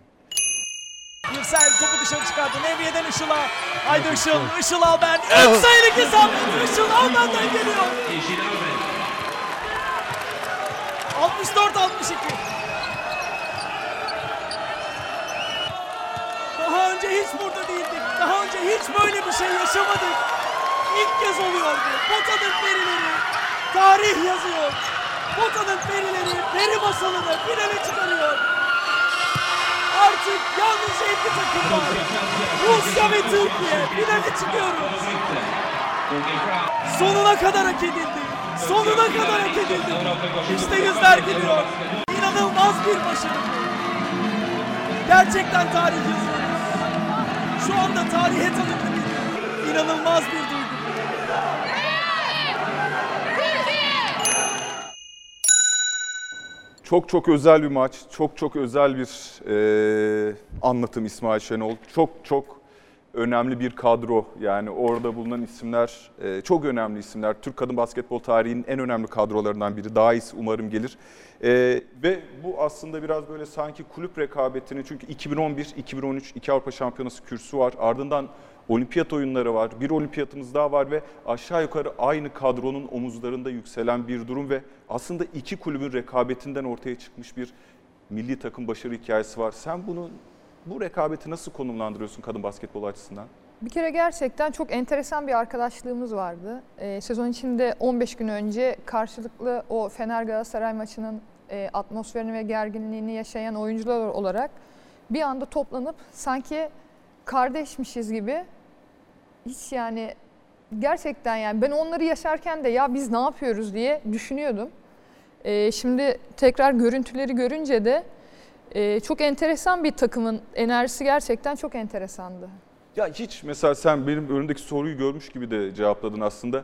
S4: Yüksel topu dışarı çıkardı. Nevriye'den Işıl'a. Haydi Işıl. Işıl al ben. Üç sayılık isabet. Işıl al benden geliyor. 64-62. Daha önce hiç burada değildik. Daha önce hiç böyle bir şey yaşamadık. İlk kez oluyor bu. Pota'nın perileri tarih yazıyor. Pota'nın perileri peri masalını finale çıkarıyor. Artık yalnızca iki takım var. Rusya ve Türkiye finale çıkıyoruz. Sonuna kadar hak edildi. Sonuna kadar hak edildi. İşte yüzler gidiyor. İnanılmaz bir başarı. Gerçekten tarih yazıyoruz. Şu anda tarihe tanıklık ediyoruz. İnanılmaz bir duygu.
S1: Çok çok özel bir maç, çok çok özel bir e, anlatım İsmail Şenol. Çok çok önemli bir kadro. Yani orada bulunan isimler e, çok önemli isimler. Türk kadın basketbol tarihinin en önemli kadrolarından biri. Daha iyisi umarım gelir. E, ve bu aslında biraz böyle sanki kulüp rekabetinin çünkü 2011-2013 iki Avrupa Şampiyonası kürsü var. Ardından olimpiyat oyunları var. Bir olimpiyatımız daha var ve aşağı yukarı aynı kadronun omuzlarında yükselen bir durum ve aslında iki kulübün rekabetinden ortaya çıkmış bir milli takım başarı hikayesi var. Sen bunu bu rekabeti nasıl konumlandırıyorsun kadın basketbol açısından?
S2: Bir kere gerçekten çok enteresan bir arkadaşlığımız vardı. Ee, sezon içinde 15 gün önce karşılıklı o Fener Galatasaray maçının e, atmosferini ve gerginliğini yaşayan oyuncular olarak bir anda toplanıp sanki kardeşmişiz gibi hiç yani gerçekten yani ben onları yaşarken de ya biz ne yapıyoruz diye düşünüyordum. Ee, şimdi tekrar görüntüleri görünce de e, çok enteresan bir takımın enerjisi gerçekten çok enteresandı.
S1: Ya hiç mesela sen benim önümdeki soruyu görmüş gibi de cevapladın aslında.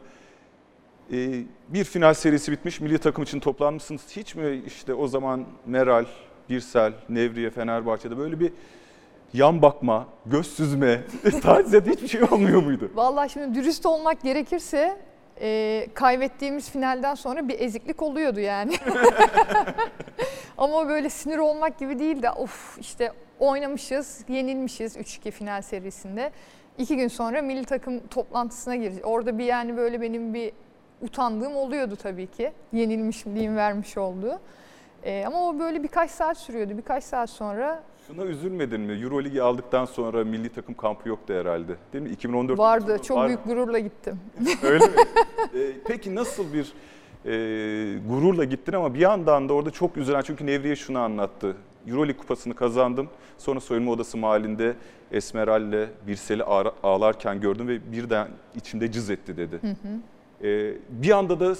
S1: Ee, bir final serisi bitmiş, milli takım için toplanmışsınız. Hiç mi işte o zaman Meral, Birsel, Nevriye, Fenerbahçe'de böyle bir yan bakma, göz süzme, tacizede hiçbir şey olmuyor muydu?
S2: Vallahi şimdi dürüst olmak gerekirse e, kaybettiğimiz finalden sonra bir eziklik oluyordu yani. Ama böyle sinir olmak gibi değil de of işte oynamışız, yenilmişiz 3-2 final serisinde. İki gün sonra milli takım toplantısına gireceğiz. Orada bir yani böyle benim bir utandığım oluyordu tabii ki. Yenilmişliğin vermiş olduğu. E, ama o böyle birkaç saat sürüyordu. Birkaç saat sonra
S1: Şuna üzülmedin mi? Euroligi aldıktan sonra milli takım kampı yoktu herhalde. Değil mi? 2014
S2: vardı. Çok
S1: Var
S2: büyük gururla gittim.
S1: Öyle mi? Ee, peki nasıl bir e, gururla gittin ama bir yandan da orada çok üzülen çünkü Nevriye şunu anlattı. Euroleague kupasını kazandım. Sonra soyunma odası mahallinde Esmeral'le Birsel'i ağlarken gördüm ve birden içimde cız etti dedi. Ee, bir anda da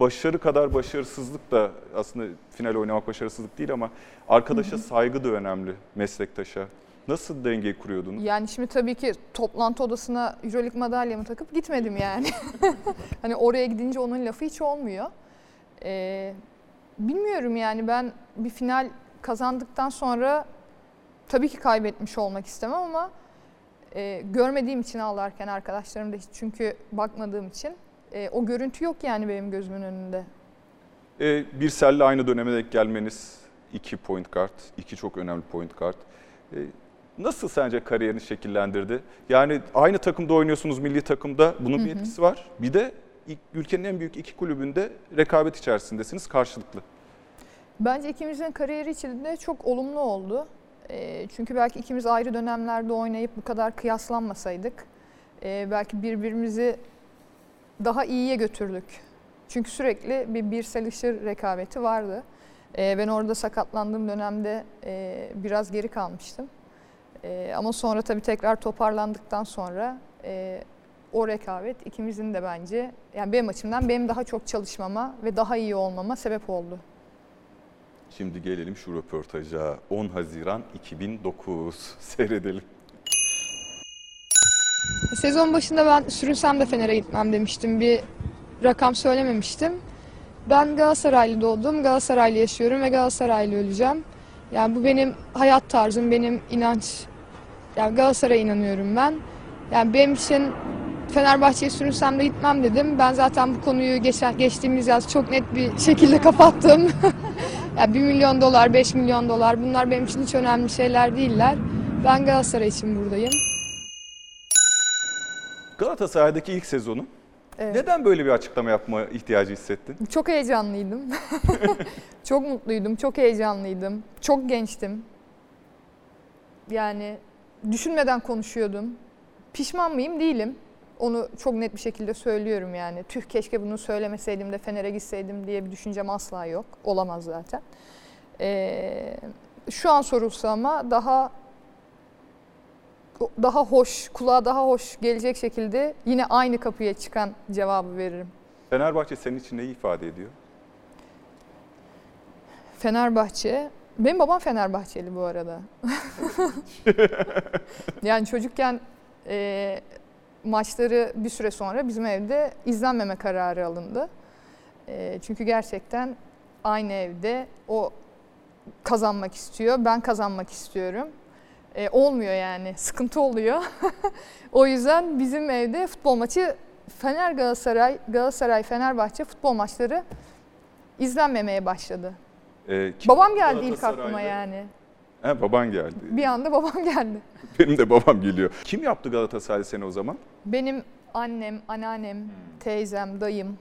S1: başarı kadar başarısızlık da aslında final oynamak başarısızlık değil ama arkadaşa saygı da önemli meslektaşa. Nasıl dengeyi kuruyordunuz?
S2: Yani şimdi tabii ki toplantı odasına Euroleague madalyamı takıp gitmedim yani. hani oraya gidince onun lafı hiç olmuyor. Ee, bilmiyorum yani ben bir final kazandıktan sonra tabii ki kaybetmiş olmak istemem ama e, görmediğim için ağlarken arkadaşlarım da hiç çünkü bakmadığım için e, o görüntü yok yani benim gözümün önünde.
S1: Ee, Birsel'le aynı döneme denk gelmeniz iki point guard, iki çok önemli point guard. Ee, nasıl sence kariyerini şekillendirdi? Yani aynı takımda oynuyorsunuz milli takımda bunun bir etkisi var. Bir de ülkenin en büyük iki kulübünde rekabet içerisindesiniz karşılıklı.
S2: Bence ikimizin kariyeri içinde çok olumlu oldu. Eee, çünkü belki ikimiz ayrı dönemlerde oynayıp bu kadar kıyaslanmasaydık eee, belki birbirimizi daha iyiye götürdük. Çünkü sürekli bir Birsel Işır rekabeti vardı. Eee, ben orada sakatlandığım dönemde eee, biraz geri kalmıştım. Eee, ama sonra tabii tekrar toparlandıktan sonra eee, o rekabet ikimizin de bence yani benim açımdan benim daha çok çalışmama ve daha iyi olmama sebep oldu.
S1: Şimdi gelelim şu röportaja. 10 Haziran 2009 seyredelim.
S2: Sezon başında ben sürünsem de Fener'e gitmem demiştim. Bir rakam söylememiştim. Ben Galatasaraylı doğdum, Galatasaraylı yaşıyorum ve Galatasaraylı öleceğim. Yani bu benim hayat tarzım, benim inanç. Yani Galatasaray'a inanıyorum ben. Yani benim için Fenerbahçe'ye sürünsem de gitmem dedim. Ben zaten bu konuyu geçen, geçtiğimiz yaz çok net bir şekilde kapattım. yani 1 milyon dolar, 5 milyon dolar bunlar benim için hiç önemli şeyler değiller. Ben Galatasaray için buradayım.
S1: Galatasaray'daki ilk sezonu.
S2: Evet.
S1: Neden böyle bir açıklama yapma ihtiyacı hissettin?
S2: Çok heyecanlıydım. çok mutluydum, çok heyecanlıydım. Çok gençtim. Yani düşünmeden konuşuyordum. Pişman mıyım? Değilim. Onu çok net bir şekilde söylüyorum yani. Tüh keşke bunu söylemeseydim de Fener'e gitseydim diye bir düşüncem asla yok. Olamaz zaten. Ee, şu an sorulsa ama daha daha hoş, kulağa daha hoş gelecek şekilde yine aynı kapıya çıkan cevabı veririm.
S1: Fenerbahçe senin için neyi ifade ediyor?
S2: Fenerbahçe. Benim babam Fenerbahçeli bu arada. yani çocukken e, maçları bir süre sonra bizim evde izlenmeme kararı alındı. E, çünkü gerçekten aynı evde o kazanmak istiyor, ben kazanmak istiyorum. E, olmuyor yani, sıkıntı oluyor. o yüzden bizim evde futbol maçı Fener Galatasaray, Galatasaray Fenerbahçe futbol maçları izlenmemeye başladı.
S1: Ee, kim
S2: Babam geldi ilk
S1: Galatasaray'da?
S2: aklıma yani.
S1: He, baban geldi.
S2: Bir anda babam geldi.
S1: Benim de babam geliyor. Kim yaptı Galatasaray seni o zaman?
S2: Benim annem, anneannem, teyzem, dayım.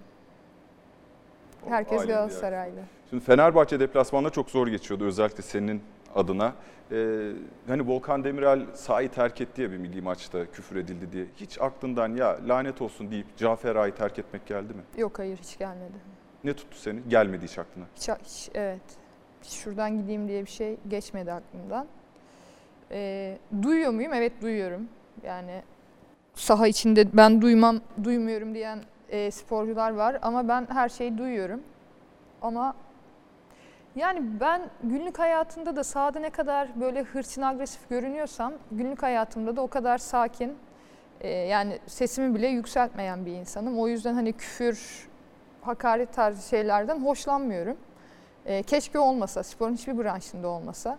S2: Herkes
S1: ailenin
S2: Galatasaraylı.
S1: Şimdi Fenerbahçe deplasmanda çok zor geçiyordu özellikle senin adına. Ee, hani Volkan Demirel sahayı terk etti ya bir milli maçta küfür edildi diye. Hiç aklından ya lanet olsun deyip Cafer Ağa'yı terk etmek geldi mi?
S2: Yok hayır hiç gelmedi.
S1: Ne tuttu seni? Gelmedi hiç aklına.
S2: Hiç, hiç evet. Şuradan gideyim diye bir şey geçmedi aklımdan. Ee, duyuyor muyum? Evet duyuyorum. Yani saha içinde ben duymam, duymuyorum diyen e, sporcular var ama ben her şeyi duyuyorum. Ama yani ben günlük hayatımda da sahada ne kadar böyle hırçın agresif görünüyorsam günlük hayatımda da o kadar sakin e, yani sesimi bile yükseltmeyen bir insanım. O yüzden hani küfür, hakaret tarzı şeylerden hoşlanmıyorum. E, keşke olmasa, sporun hiçbir branşında olmasa.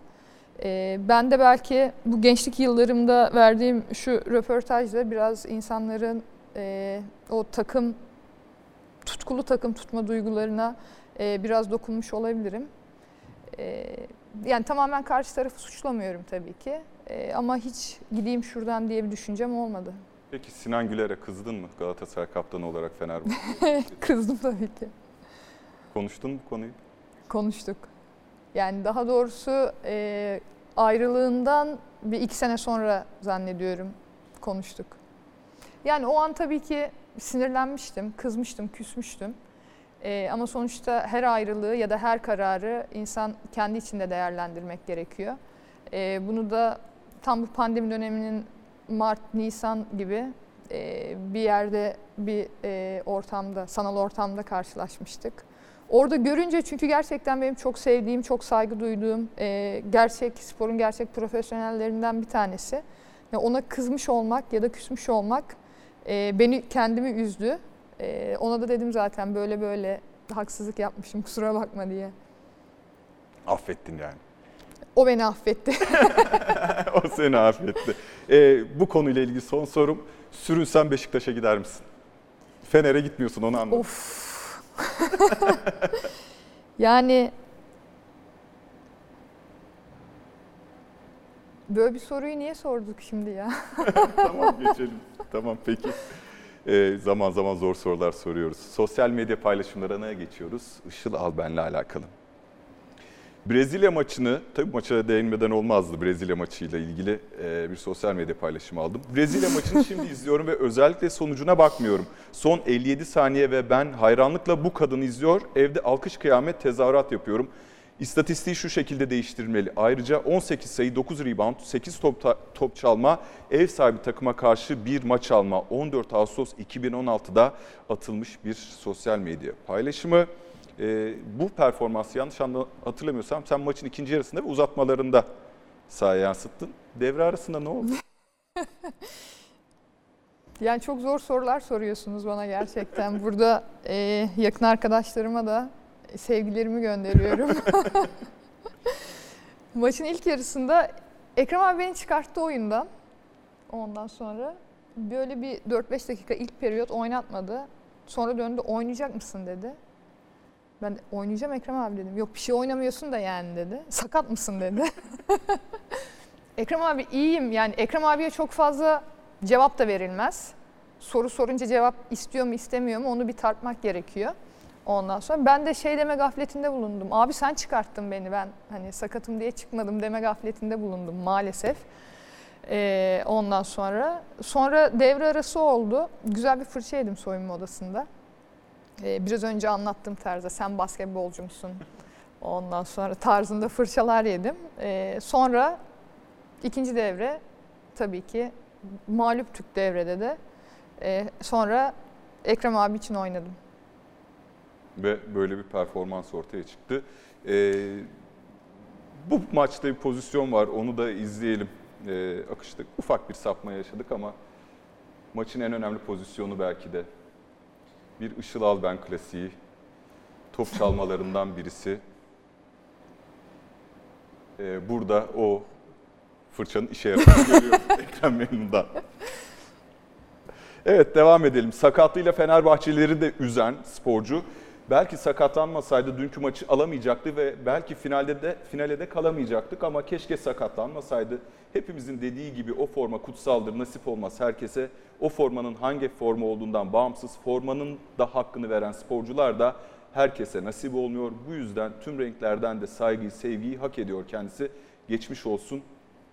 S2: E, ben de belki bu gençlik yıllarımda verdiğim şu röportajda biraz insanların o takım, tutkulu takım tutma duygularına biraz dokunmuş olabilirim. E, yani tamamen karşı tarafı suçlamıyorum tabii ki. E, ama hiç gideyim şuradan diye bir düşüncem olmadı.
S1: Peki Sinan Güler'e kızdın mı Galatasaray kaptanı olarak Fenerbahçe?
S2: Kızdım tabii ki.
S1: Konuştun mu konuyu?
S2: Konuştuk. Yani daha doğrusu e, ayrılığından bir iki sene sonra zannediyorum konuştuk. Yani o an tabii ki sinirlenmiştim, kızmıştım, küsmüştüm. E, ama sonuçta her ayrılığı ya da her kararı insan kendi içinde değerlendirmek gerekiyor. E, bunu da tam bu pandemi döneminin Mart, Nisan gibi e, bir yerde bir e, ortamda, sanal ortamda karşılaşmıştık. Orada görünce çünkü gerçekten benim çok sevdiğim, çok saygı duyduğum e, gerçek sporun gerçek profesyonellerinden bir tanesi. Yani ona kızmış olmak ya da küsmüş olmak e, beni kendimi üzdü. E, ona da dedim zaten böyle böyle haksızlık yapmışım kusura bakma diye.
S1: Affettin yani.
S2: O beni affetti.
S1: o seni affetti. Ee, bu konuyla ilgili son sorum. Sürünsen Beşiktaş'a gider misin? Fener'e gitmiyorsun onu anladım.
S2: of. yani böyle bir soruyu niye sorduk şimdi ya?
S1: tamam geçelim. Tamam peki. Ee, zaman zaman zor sorular soruyoruz. Sosyal medya paylaşımlarına geçiyoruz. Işıl Alben'le alakalı. Brezilya maçını, tabii maça değinmeden olmazdı Brezilya maçıyla ilgili e, bir sosyal medya paylaşımı aldım. Brezilya maçını şimdi izliyorum ve özellikle sonucuna bakmıyorum. Son 57 saniye ve ben hayranlıkla bu kadını izliyor, evde alkış kıyamet tezahürat yapıyorum. İstatistiği şu şekilde değiştirilmeli. Ayrıca 18 sayı, 9 rebound, 8 top, top çalma, ev sahibi takıma karşı bir maç alma. 14 Ağustos 2016'da atılmış bir sosyal medya paylaşımı. Ee, bu performansı yanlış hatırlamıyorsam sen maçın ikinci yarısında ve uzatmalarında sahaya yansıttın. Devre arasında ne oldu?
S2: Yani çok zor sorular soruyorsunuz bana gerçekten. Burada e, yakın arkadaşlarıma da sevgilerimi gönderiyorum. Maçın ilk yarısında Ekrem abi beni çıkarttı oyundan. Ondan sonra böyle bir 4-5 dakika ilk periyot oynatmadı. Sonra döndü oynayacak mısın dedi. Ben de, oynayacağım Ekrem abi dedim. Yok bir şey oynamıyorsun da yani dedi. Sakat mısın dedi. Ekrem abi iyiyim yani Ekrem abiye çok fazla cevap da verilmez. Soru sorunca cevap istiyor mu istemiyor mu onu bir tartmak gerekiyor. Ondan sonra ben de şey deme gafletinde bulundum. Abi sen çıkarttın beni ben hani sakatım diye çıkmadım deme gafletinde bulundum maalesef. Ee, ondan sonra sonra devre arası oldu. Güzel bir fırça yedim soyunma odasında. Ee, biraz önce anlattım tarzda sen basketbolcu musun? Ondan sonra tarzında fırçalar yedim. Ee, sonra ikinci devre tabii ki mağlup Türk devrede de. Ee, sonra Ekrem abi için oynadım.
S1: Ve böyle bir performans ortaya çıktı. Ee, bu maçta bir pozisyon var onu da izleyelim. Ee, akıştık. Ufak bir sapma yaşadık ama maçın en önemli pozisyonu belki de. Bir Işıl Alben klasiği. Top çalmalarından birisi. Ee, burada o fırçanın işe yaradığını görüyoruz ekran memnundan. Evet devam edelim. Sakatlığıyla Fenerbahçelileri de üzen sporcu. Belki sakatlanmasaydı dünkü maçı alamayacaktı ve belki finalde de finale de kalamayacaktık ama keşke sakatlanmasaydı. Hepimizin dediği gibi o forma kutsaldır, nasip olmaz herkese. O formanın hangi forma olduğundan bağımsız formanın da hakkını veren sporcular da herkese nasip olmuyor. Bu yüzden tüm renklerden de saygıyı, sevgiyi hak ediyor kendisi. Geçmiş olsun.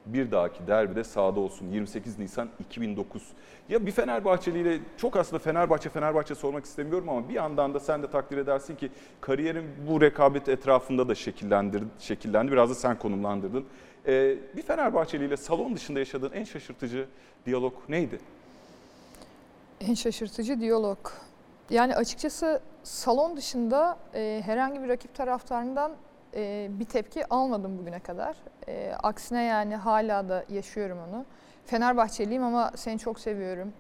S1: Bir dahaki derbide sahada olsun 28 Nisan 2009. Ya bir Fenerbahçeliyle çok aslında Fenerbahçe Fenerbahçe sormak istemiyorum ama bir yandan da sen de takdir edersin ki kariyerin bu rekabet etrafında da şekillendir, şekillendi. Biraz da sen konumlandırdın. Ee, bir Fenerbahçeliyle salon dışında yaşadığın en şaşırtıcı diyalog neydi?
S2: En şaşırtıcı diyalog. Yani açıkçası salon dışında e, herhangi bir rakip taraftarından e, bir tepki almadım bugüne kadar. E, aksine yani hala da yaşıyorum onu. Fenerbahçeliyim ama seni çok seviyorum.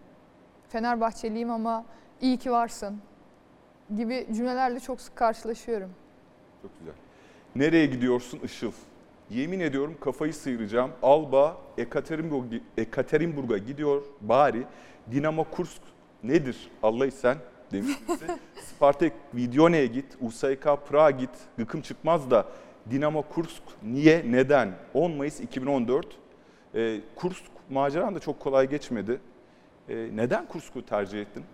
S2: Fenerbahçeliyim ama iyi ki varsın gibi cümlelerle çok sık karşılaşıyorum.
S1: Çok güzel. Nereye gidiyorsun Işıl? Yemin ediyorum kafayı sıyıracağım. Alba Ekaterinburg, Ekaterinburg'a gidiyor bari. Dinamo Kursk nedir Allah sen demiş birisi. Spartak Videone'ye git, USK Prag'a git, gıkım çıkmaz da Dinamo Kursk niye, neden? 10 Mayıs 2014. Ee, Kursk maceran da çok kolay geçmedi. Ee, neden Kursk'u tercih ettin?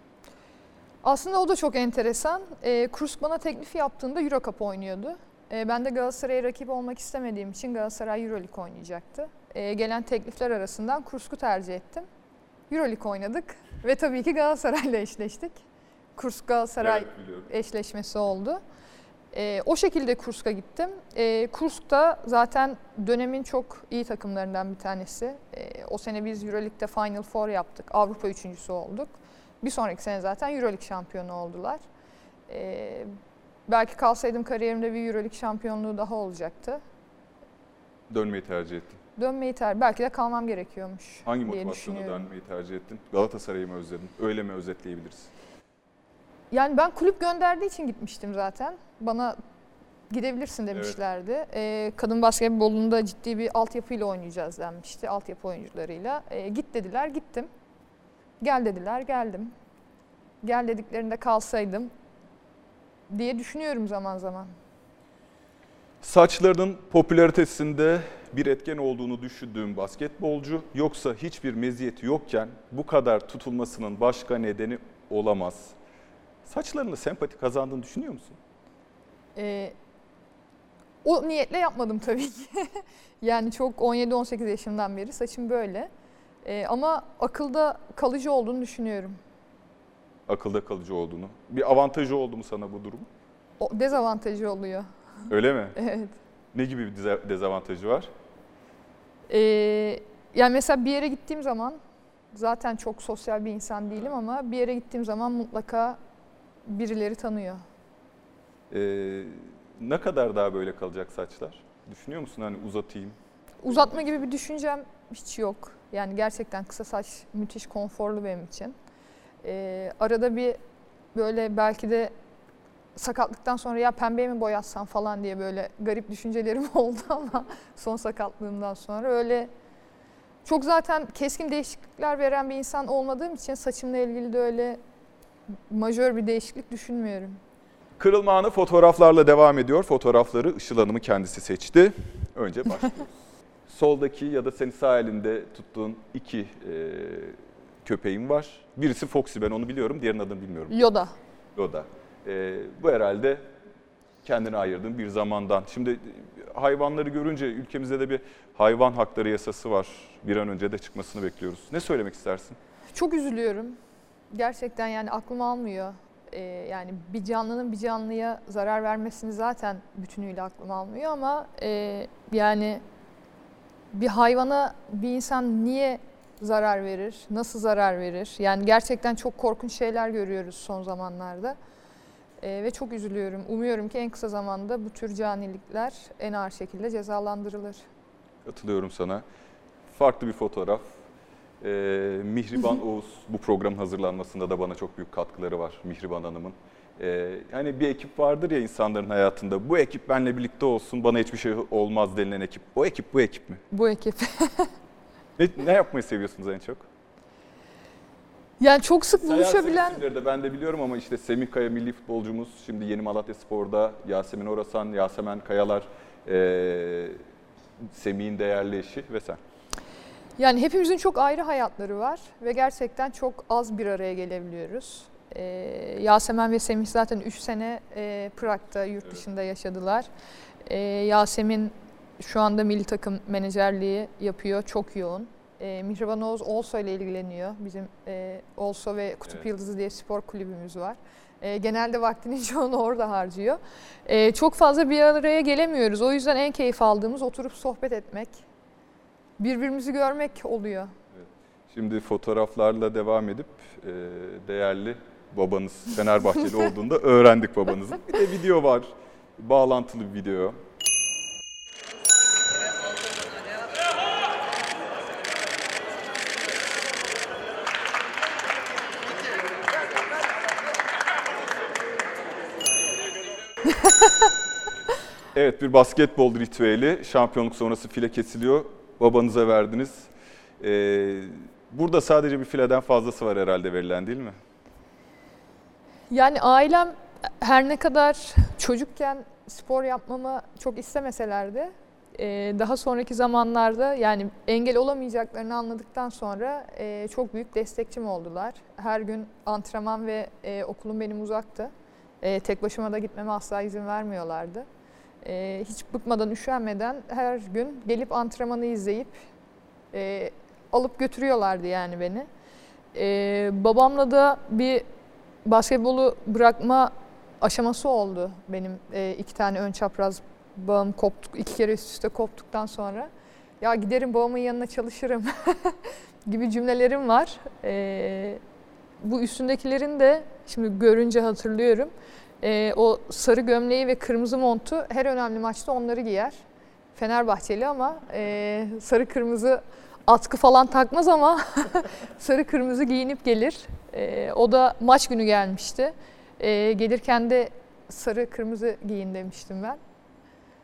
S2: Aslında o da çok enteresan. E, Kursk bana teklif yaptığında Euro Cup oynuyordu. E, ben de Galatasaray'a rakip olmak istemediğim için Galatasaray Euroleague oynayacaktı. E, gelen teklifler arasından Kursk'u tercih ettim. Euroleague oynadık ve tabii ki Galatasaray'la eşleştik. Kursk Galatasaray
S1: Evet, biliyorum.
S2: eşleşmesi oldu. E, o şekilde Kursk'a gittim. E, Kursk da zaten dönemin çok iyi takımlarından bir tanesi. E, o sene biz Euroleague'de Final Four yaptık. Avrupa üçüncüsü olduk. Bir sonraki sene zaten Euroleague şampiyonu oldular. E, belki kalsaydım kariyerimde bir Euroleague şampiyonluğu daha olacaktı.
S1: Dönmeyi tercih ettin.
S2: Dönmeyi ter, belki de kalmam gerekiyormuş
S1: Hangi
S2: diye
S1: motivasyonla dönmeyi tercih ettin? Galatasaray'ı mı özledin? Öyle mi özetleyebiliriz?
S2: Yani ben kulüp gönderdiği için gitmiştim zaten. Bana gidebilirsin demişlerdi. Ee, kadın basketbolunda ciddi bir altyapıyla oynayacağız denmişti. Altyapı oyuncularıyla. Ee, git dediler, gittim. Gel dediler, geldim. Gel dediklerinde kalsaydım diye düşünüyorum zaman zaman.
S1: Saçlarının popülaritesinde bir etken olduğunu düşündüğüm basketbolcu yoksa hiçbir meziyeti yokken bu kadar tutulmasının başka nedeni olamaz. Saçlarını sempati kazandığını düşünüyor musun?
S2: Ee, o niyetle yapmadım tabii ki. yani çok 17-18 yaşımdan beri saçım böyle. Ee, ama akılda kalıcı olduğunu düşünüyorum.
S1: Akılda kalıcı olduğunu. Bir avantajı oldu mu sana bu durum?
S2: O dezavantajı oluyor.
S1: Öyle mi?
S2: Evet.
S1: Ne gibi bir deza- dezavantajı var?
S2: Ee, yani mesela bir yere gittiğim zaman zaten çok sosyal bir insan değilim ama bir yere gittiğim zaman mutlaka birileri tanıyor.
S1: Ee, ne kadar daha böyle kalacak saçlar? Düşünüyor musun hani uzatayım?
S2: Uzatma gibi bir düşüncem hiç yok. Yani gerçekten kısa saç müthiş konforlu benim için. Ee, arada bir böyle belki de sakatlıktan sonra ya pembeye mi boyatsam falan diye böyle garip düşüncelerim oldu ama son sakatlığımdan sonra öyle çok zaten keskin değişiklikler veren bir insan olmadığım için saçımla ilgili de öyle majör bir değişiklik düşünmüyorum.
S1: Kırılma anı fotoğraflarla devam ediyor. Fotoğrafları Işıl Hanım'ın kendisi seçti. Önce başlıyoruz. Soldaki ya da senin sağ elinde tuttuğun iki e, köpeğin var. Birisi Foxy ben onu biliyorum. Diğerinin adını bilmiyorum.
S2: Yoda.
S1: O da. E, bu herhalde kendine ayırdığın bir zamandan. Şimdi hayvanları görünce ülkemizde de bir hayvan hakları yasası var. Bir an önce de çıkmasını bekliyoruz. Ne söylemek istersin?
S2: Çok üzülüyorum. Gerçekten yani aklım almıyor. Ee, yani bir canlının bir canlıya zarar vermesini zaten bütünüyle aklım almıyor ama e, yani bir hayvana bir insan niye zarar verir, nasıl zarar verir? Yani gerçekten çok korkunç şeyler görüyoruz son zamanlarda. Ee, ve çok üzülüyorum. Umuyorum ki en kısa zamanda bu tür canilikler en ağır şekilde cezalandırılır.
S1: Katılıyorum sana. Farklı bir fotoğraf. Ee, Mihriban Oğuz bu programın hazırlanmasında da bana çok büyük katkıları var Mihriban Hanım'ın. Ee, hani bir ekip vardır ya insanların hayatında. Bu ekip benle birlikte olsun, bana hiçbir şey olmaz denilen ekip. O ekip bu ekip mi?
S2: Bu ekip.
S1: Ne, ne yapmayı seviyorsunuz en çok?
S2: Yani çok sık buluşabilen
S1: isimleri de ben de biliyorum ama işte Semih Kaya milli futbolcumuz, şimdi Yeni Malatya Spor'da Yasemin Orasan, Yasemen Kayalar, ee, Semih'in değerli eşi ve sen.
S2: Yani hepimizin çok ayrı hayatları var ve gerçekten çok az bir araya gelebiliyoruz. Ee, Yasemen ve Semih zaten 3 sene e, Prag'da yurt dışında yaşadılar. Ee, Yasemin şu anda milli takım menajerliği yapıyor, çok yoğun. Ee, Mihriban Oğuz Olso ile ilgileniyor. Bizim e, Olso ve Kutup
S1: Evet.
S2: Yıldızı diye spor kulübümüz var. Ee, genelde vaktinin çoğunu orada harcıyor. Ee, çok fazla bir araya gelemiyoruz. O yüzden en keyif aldığımız oturup sohbet etmek, birbirimizi görmek oluyor.
S1: Şimdi fotoğraflarla devam edip e, değerli babanız Fenerbahçeli olduğunda öğrendik babanızın. Bir de video var, bağlantılı bir video. Evet bir basketbol ritüeli. Şampiyonluk sonrası file kesiliyor. Babanıza verdiniz. Ee, burada sadece bir fileden fazlası var herhalde verilen değil mi?
S2: Yani ailem her ne kadar çocukken spor yapmamı çok istemeseler de e, daha sonraki zamanlarda yani engel olamayacaklarını anladıktan sonra e, çok büyük destekçim oldular. Her gün antrenman ve e, okulum benim uzaktı. Tek başıma da gitmeme asla izin vermiyorlardı. E, hiç bıkmadan, üşenmeden her gün gelip antrenmanı izleyip e, alıp götürüyorlardı yani beni. E, babamla da bir basketbolu bırakma aşaması oldu benim e, iki tane ön çapraz bağım koptuk iki kere üst üste koptuktan sonra ya giderim babamın yanına çalışırım gibi cümlelerim var. E, bu üstündekilerin de şimdi görünce hatırlıyorum. E, o sarı gömleği ve kırmızı montu her önemli maçta onları giyer. Fenerbahçeli ama e, sarı kırmızı atkı falan takmaz ama sarı kırmızı giyinip gelir. Ee, o da maç günü gelmişti. Ee, gelirken de sarı kırmızı giyin demiştim ben.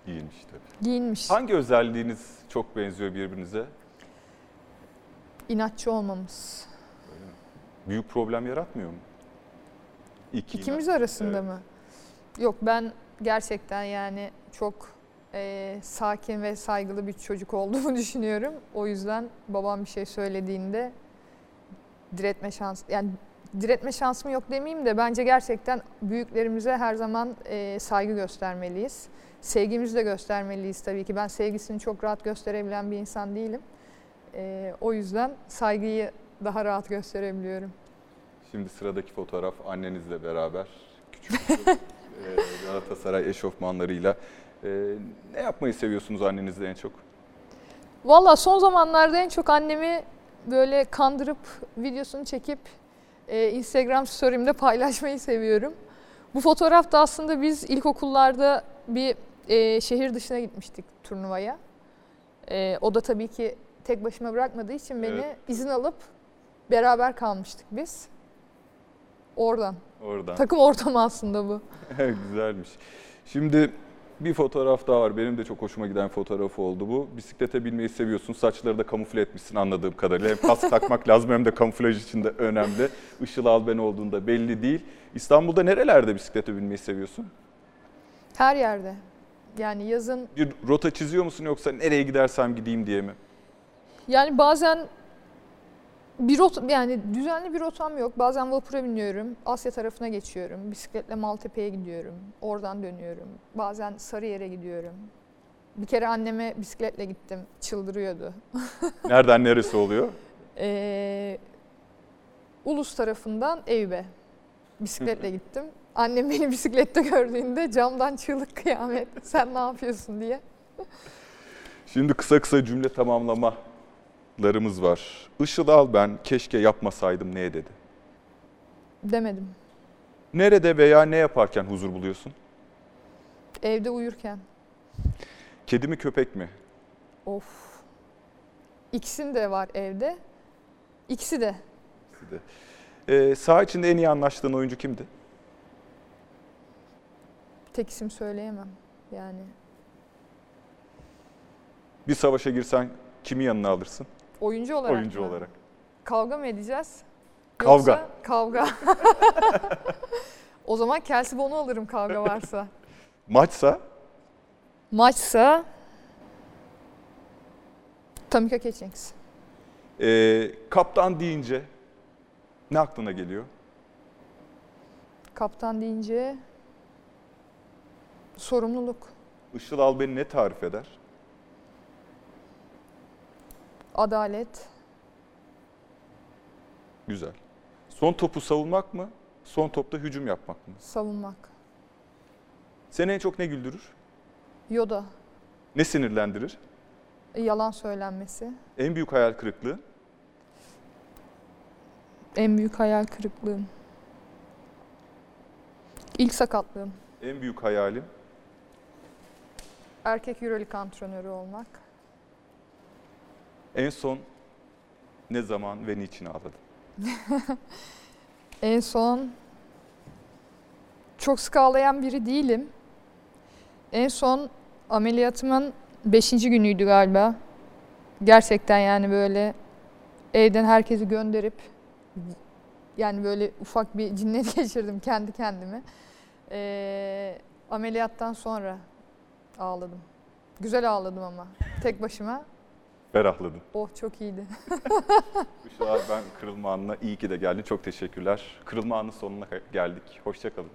S1: Giyinmiş tabii.
S2: Giyinmiş.
S1: Hangi özelliğiniz çok benziyor birbirinize?
S2: İnatçı olmamız.
S1: Büyük problem yaratmıyor mu? İki
S2: İkimiz arasında
S1: Evet.
S2: mı? Yok ben gerçekten yani çok e, sakin ve saygılı bir çocuk olduğumu düşünüyorum. O yüzden babam bir şey söylediğinde diretme şans yani diretme şansım yok demeyeyim de bence gerçekten büyüklerimize her zaman e, saygı göstermeliyiz. Sevgimizi de göstermeliyiz tabii ki. Ben sevgisini çok rahat gösterebilen bir insan değilim. E, o yüzden saygıyı daha rahat gösterebiliyorum.
S1: Şimdi sıradaki fotoğraf annenizle beraber. Küçük e, Galatasaray eşofmanlarıyla. E, ne yapmayı seviyorsunuz annenizle en çok?
S2: Valla son zamanlarda en çok annemi böyle kandırıp videosunu çekip e, Instagram story'imde paylaşmayı seviyorum. Bu fotoğrafta aslında biz ilkokullarda bir e, şehir dışına gitmiştik turnuvaya. E, o da tabii ki tek başıma bırakmadığı için beni
S1: Evet.
S2: izin alıp beraber kalmıştık biz. Oradan.
S1: Oradan.
S2: Takım ortamı aslında bu.
S1: Güzelmiş. Şimdi bir fotoğraf daha var. Benim de çok hoşuma giden fotoğraf oldu bu. Bisiklete binmeyi seviyorsun. Saçları da kamufle etmişsin anladığım kadarıyla. Hem kask takmak lazım hem de kamuflaj için de önemli. Işıl Alben olduğunda belli değil. İstanbul'da nerelerde bisiklete binmeyi seviyorsun?
S2: Her yerde. Yani yazın
S1: Bir rota çiziyor musun yoksa nereye gidersem gideyim diye mi?
S2: Yani bazen bir rot yani düzenli bir rotam yok. Bazen vapura biniyorum. Asya tarafına geçiyorum. Bisikletle Maltepe'ye gidiyorum. Oradan dönüyorum. Bazen Sarıyer'e gidiyorum. Bir kere anneme bisikletle gittim. Çıldırıyordu.
S1: Nereden neresi oluyor?
S2: Ee, Ulus tarafından Eyüp'e bisikletle gittim. Annem beni bisiklette gördüğünde camdan çığlık kıyamet. Sen ne yapıyorsun diye.
S1: Şimdi kısa kısa cümle tamamlamalarımız var. Işıl Alben keşke yapmasaydım neye dedi?
S2: Demedim.
S1: Nerede veya ne yaparken huzur buluyorsun?
S2: Evde uyurken.
S1: Kedi mi köpek mi?
S2: Of. İkisinin de var evde. İkisi de.
S1: Ee, saha içinde en iyi anlaştığın oyuncu kimdi?
S2: Tek isim söyleyemem. Yani
S1: Bir savaşa girsen kimi yanına alırsın?
S2: Oyuncu olarak
S1: Oyuncu
S2: mı?
S1: olarak.
S2: Kavga mı edeceğiz?
S1: Kavga.
S2: Yoksa kavga. o zaman Kelsey Bon'u alırım kavga varsa.
S1: Maçsa
S2: Maçsa Tamika Catchings.
S1: ee, kaptan deyince ne aklına geliyor?
S2: Kaptan deyince sorumluluk,
S1: Işıl Alben'i ne tarif eder?
S2: Adalet,
S1: Güzel. Son topu savunmak mı? Son topta hücum yapmak mı?
S2: savunmak.
S1: Seni en çok ne güldürür?
S2: Yoda,
S1: Ne sinirlendirir?
S2: yalan söylenmesi.
S1: En büyük hayal kırıklığı?
S2: En büyük hayal kırıklığım. İlk sakatlığım.
S1: En büyük hayalim?
S2: Erkek Euroleague antrenörü olmak.
S1: En son ne zaman ve niçin ağladın?
S2: En son çok sık ağlayan biri değilim. En son ameliyatımın 5. günüydü galiba. Gerçekten yani böyle evden herkesi gönderip yani böyle ufak bir cinnet geçirdim kendi kendime. Ee, ameliyattan sonra ağladım. Güzel ağladım ama tek başıma.
S1: Ferahladın.
S2: Oh çok iyiydi.
S1: Işıl Alben kırılma anına iyi ki de geldin. Çok teşekkürler. Kırılma anının sonuna geldik. Hoşçakalın.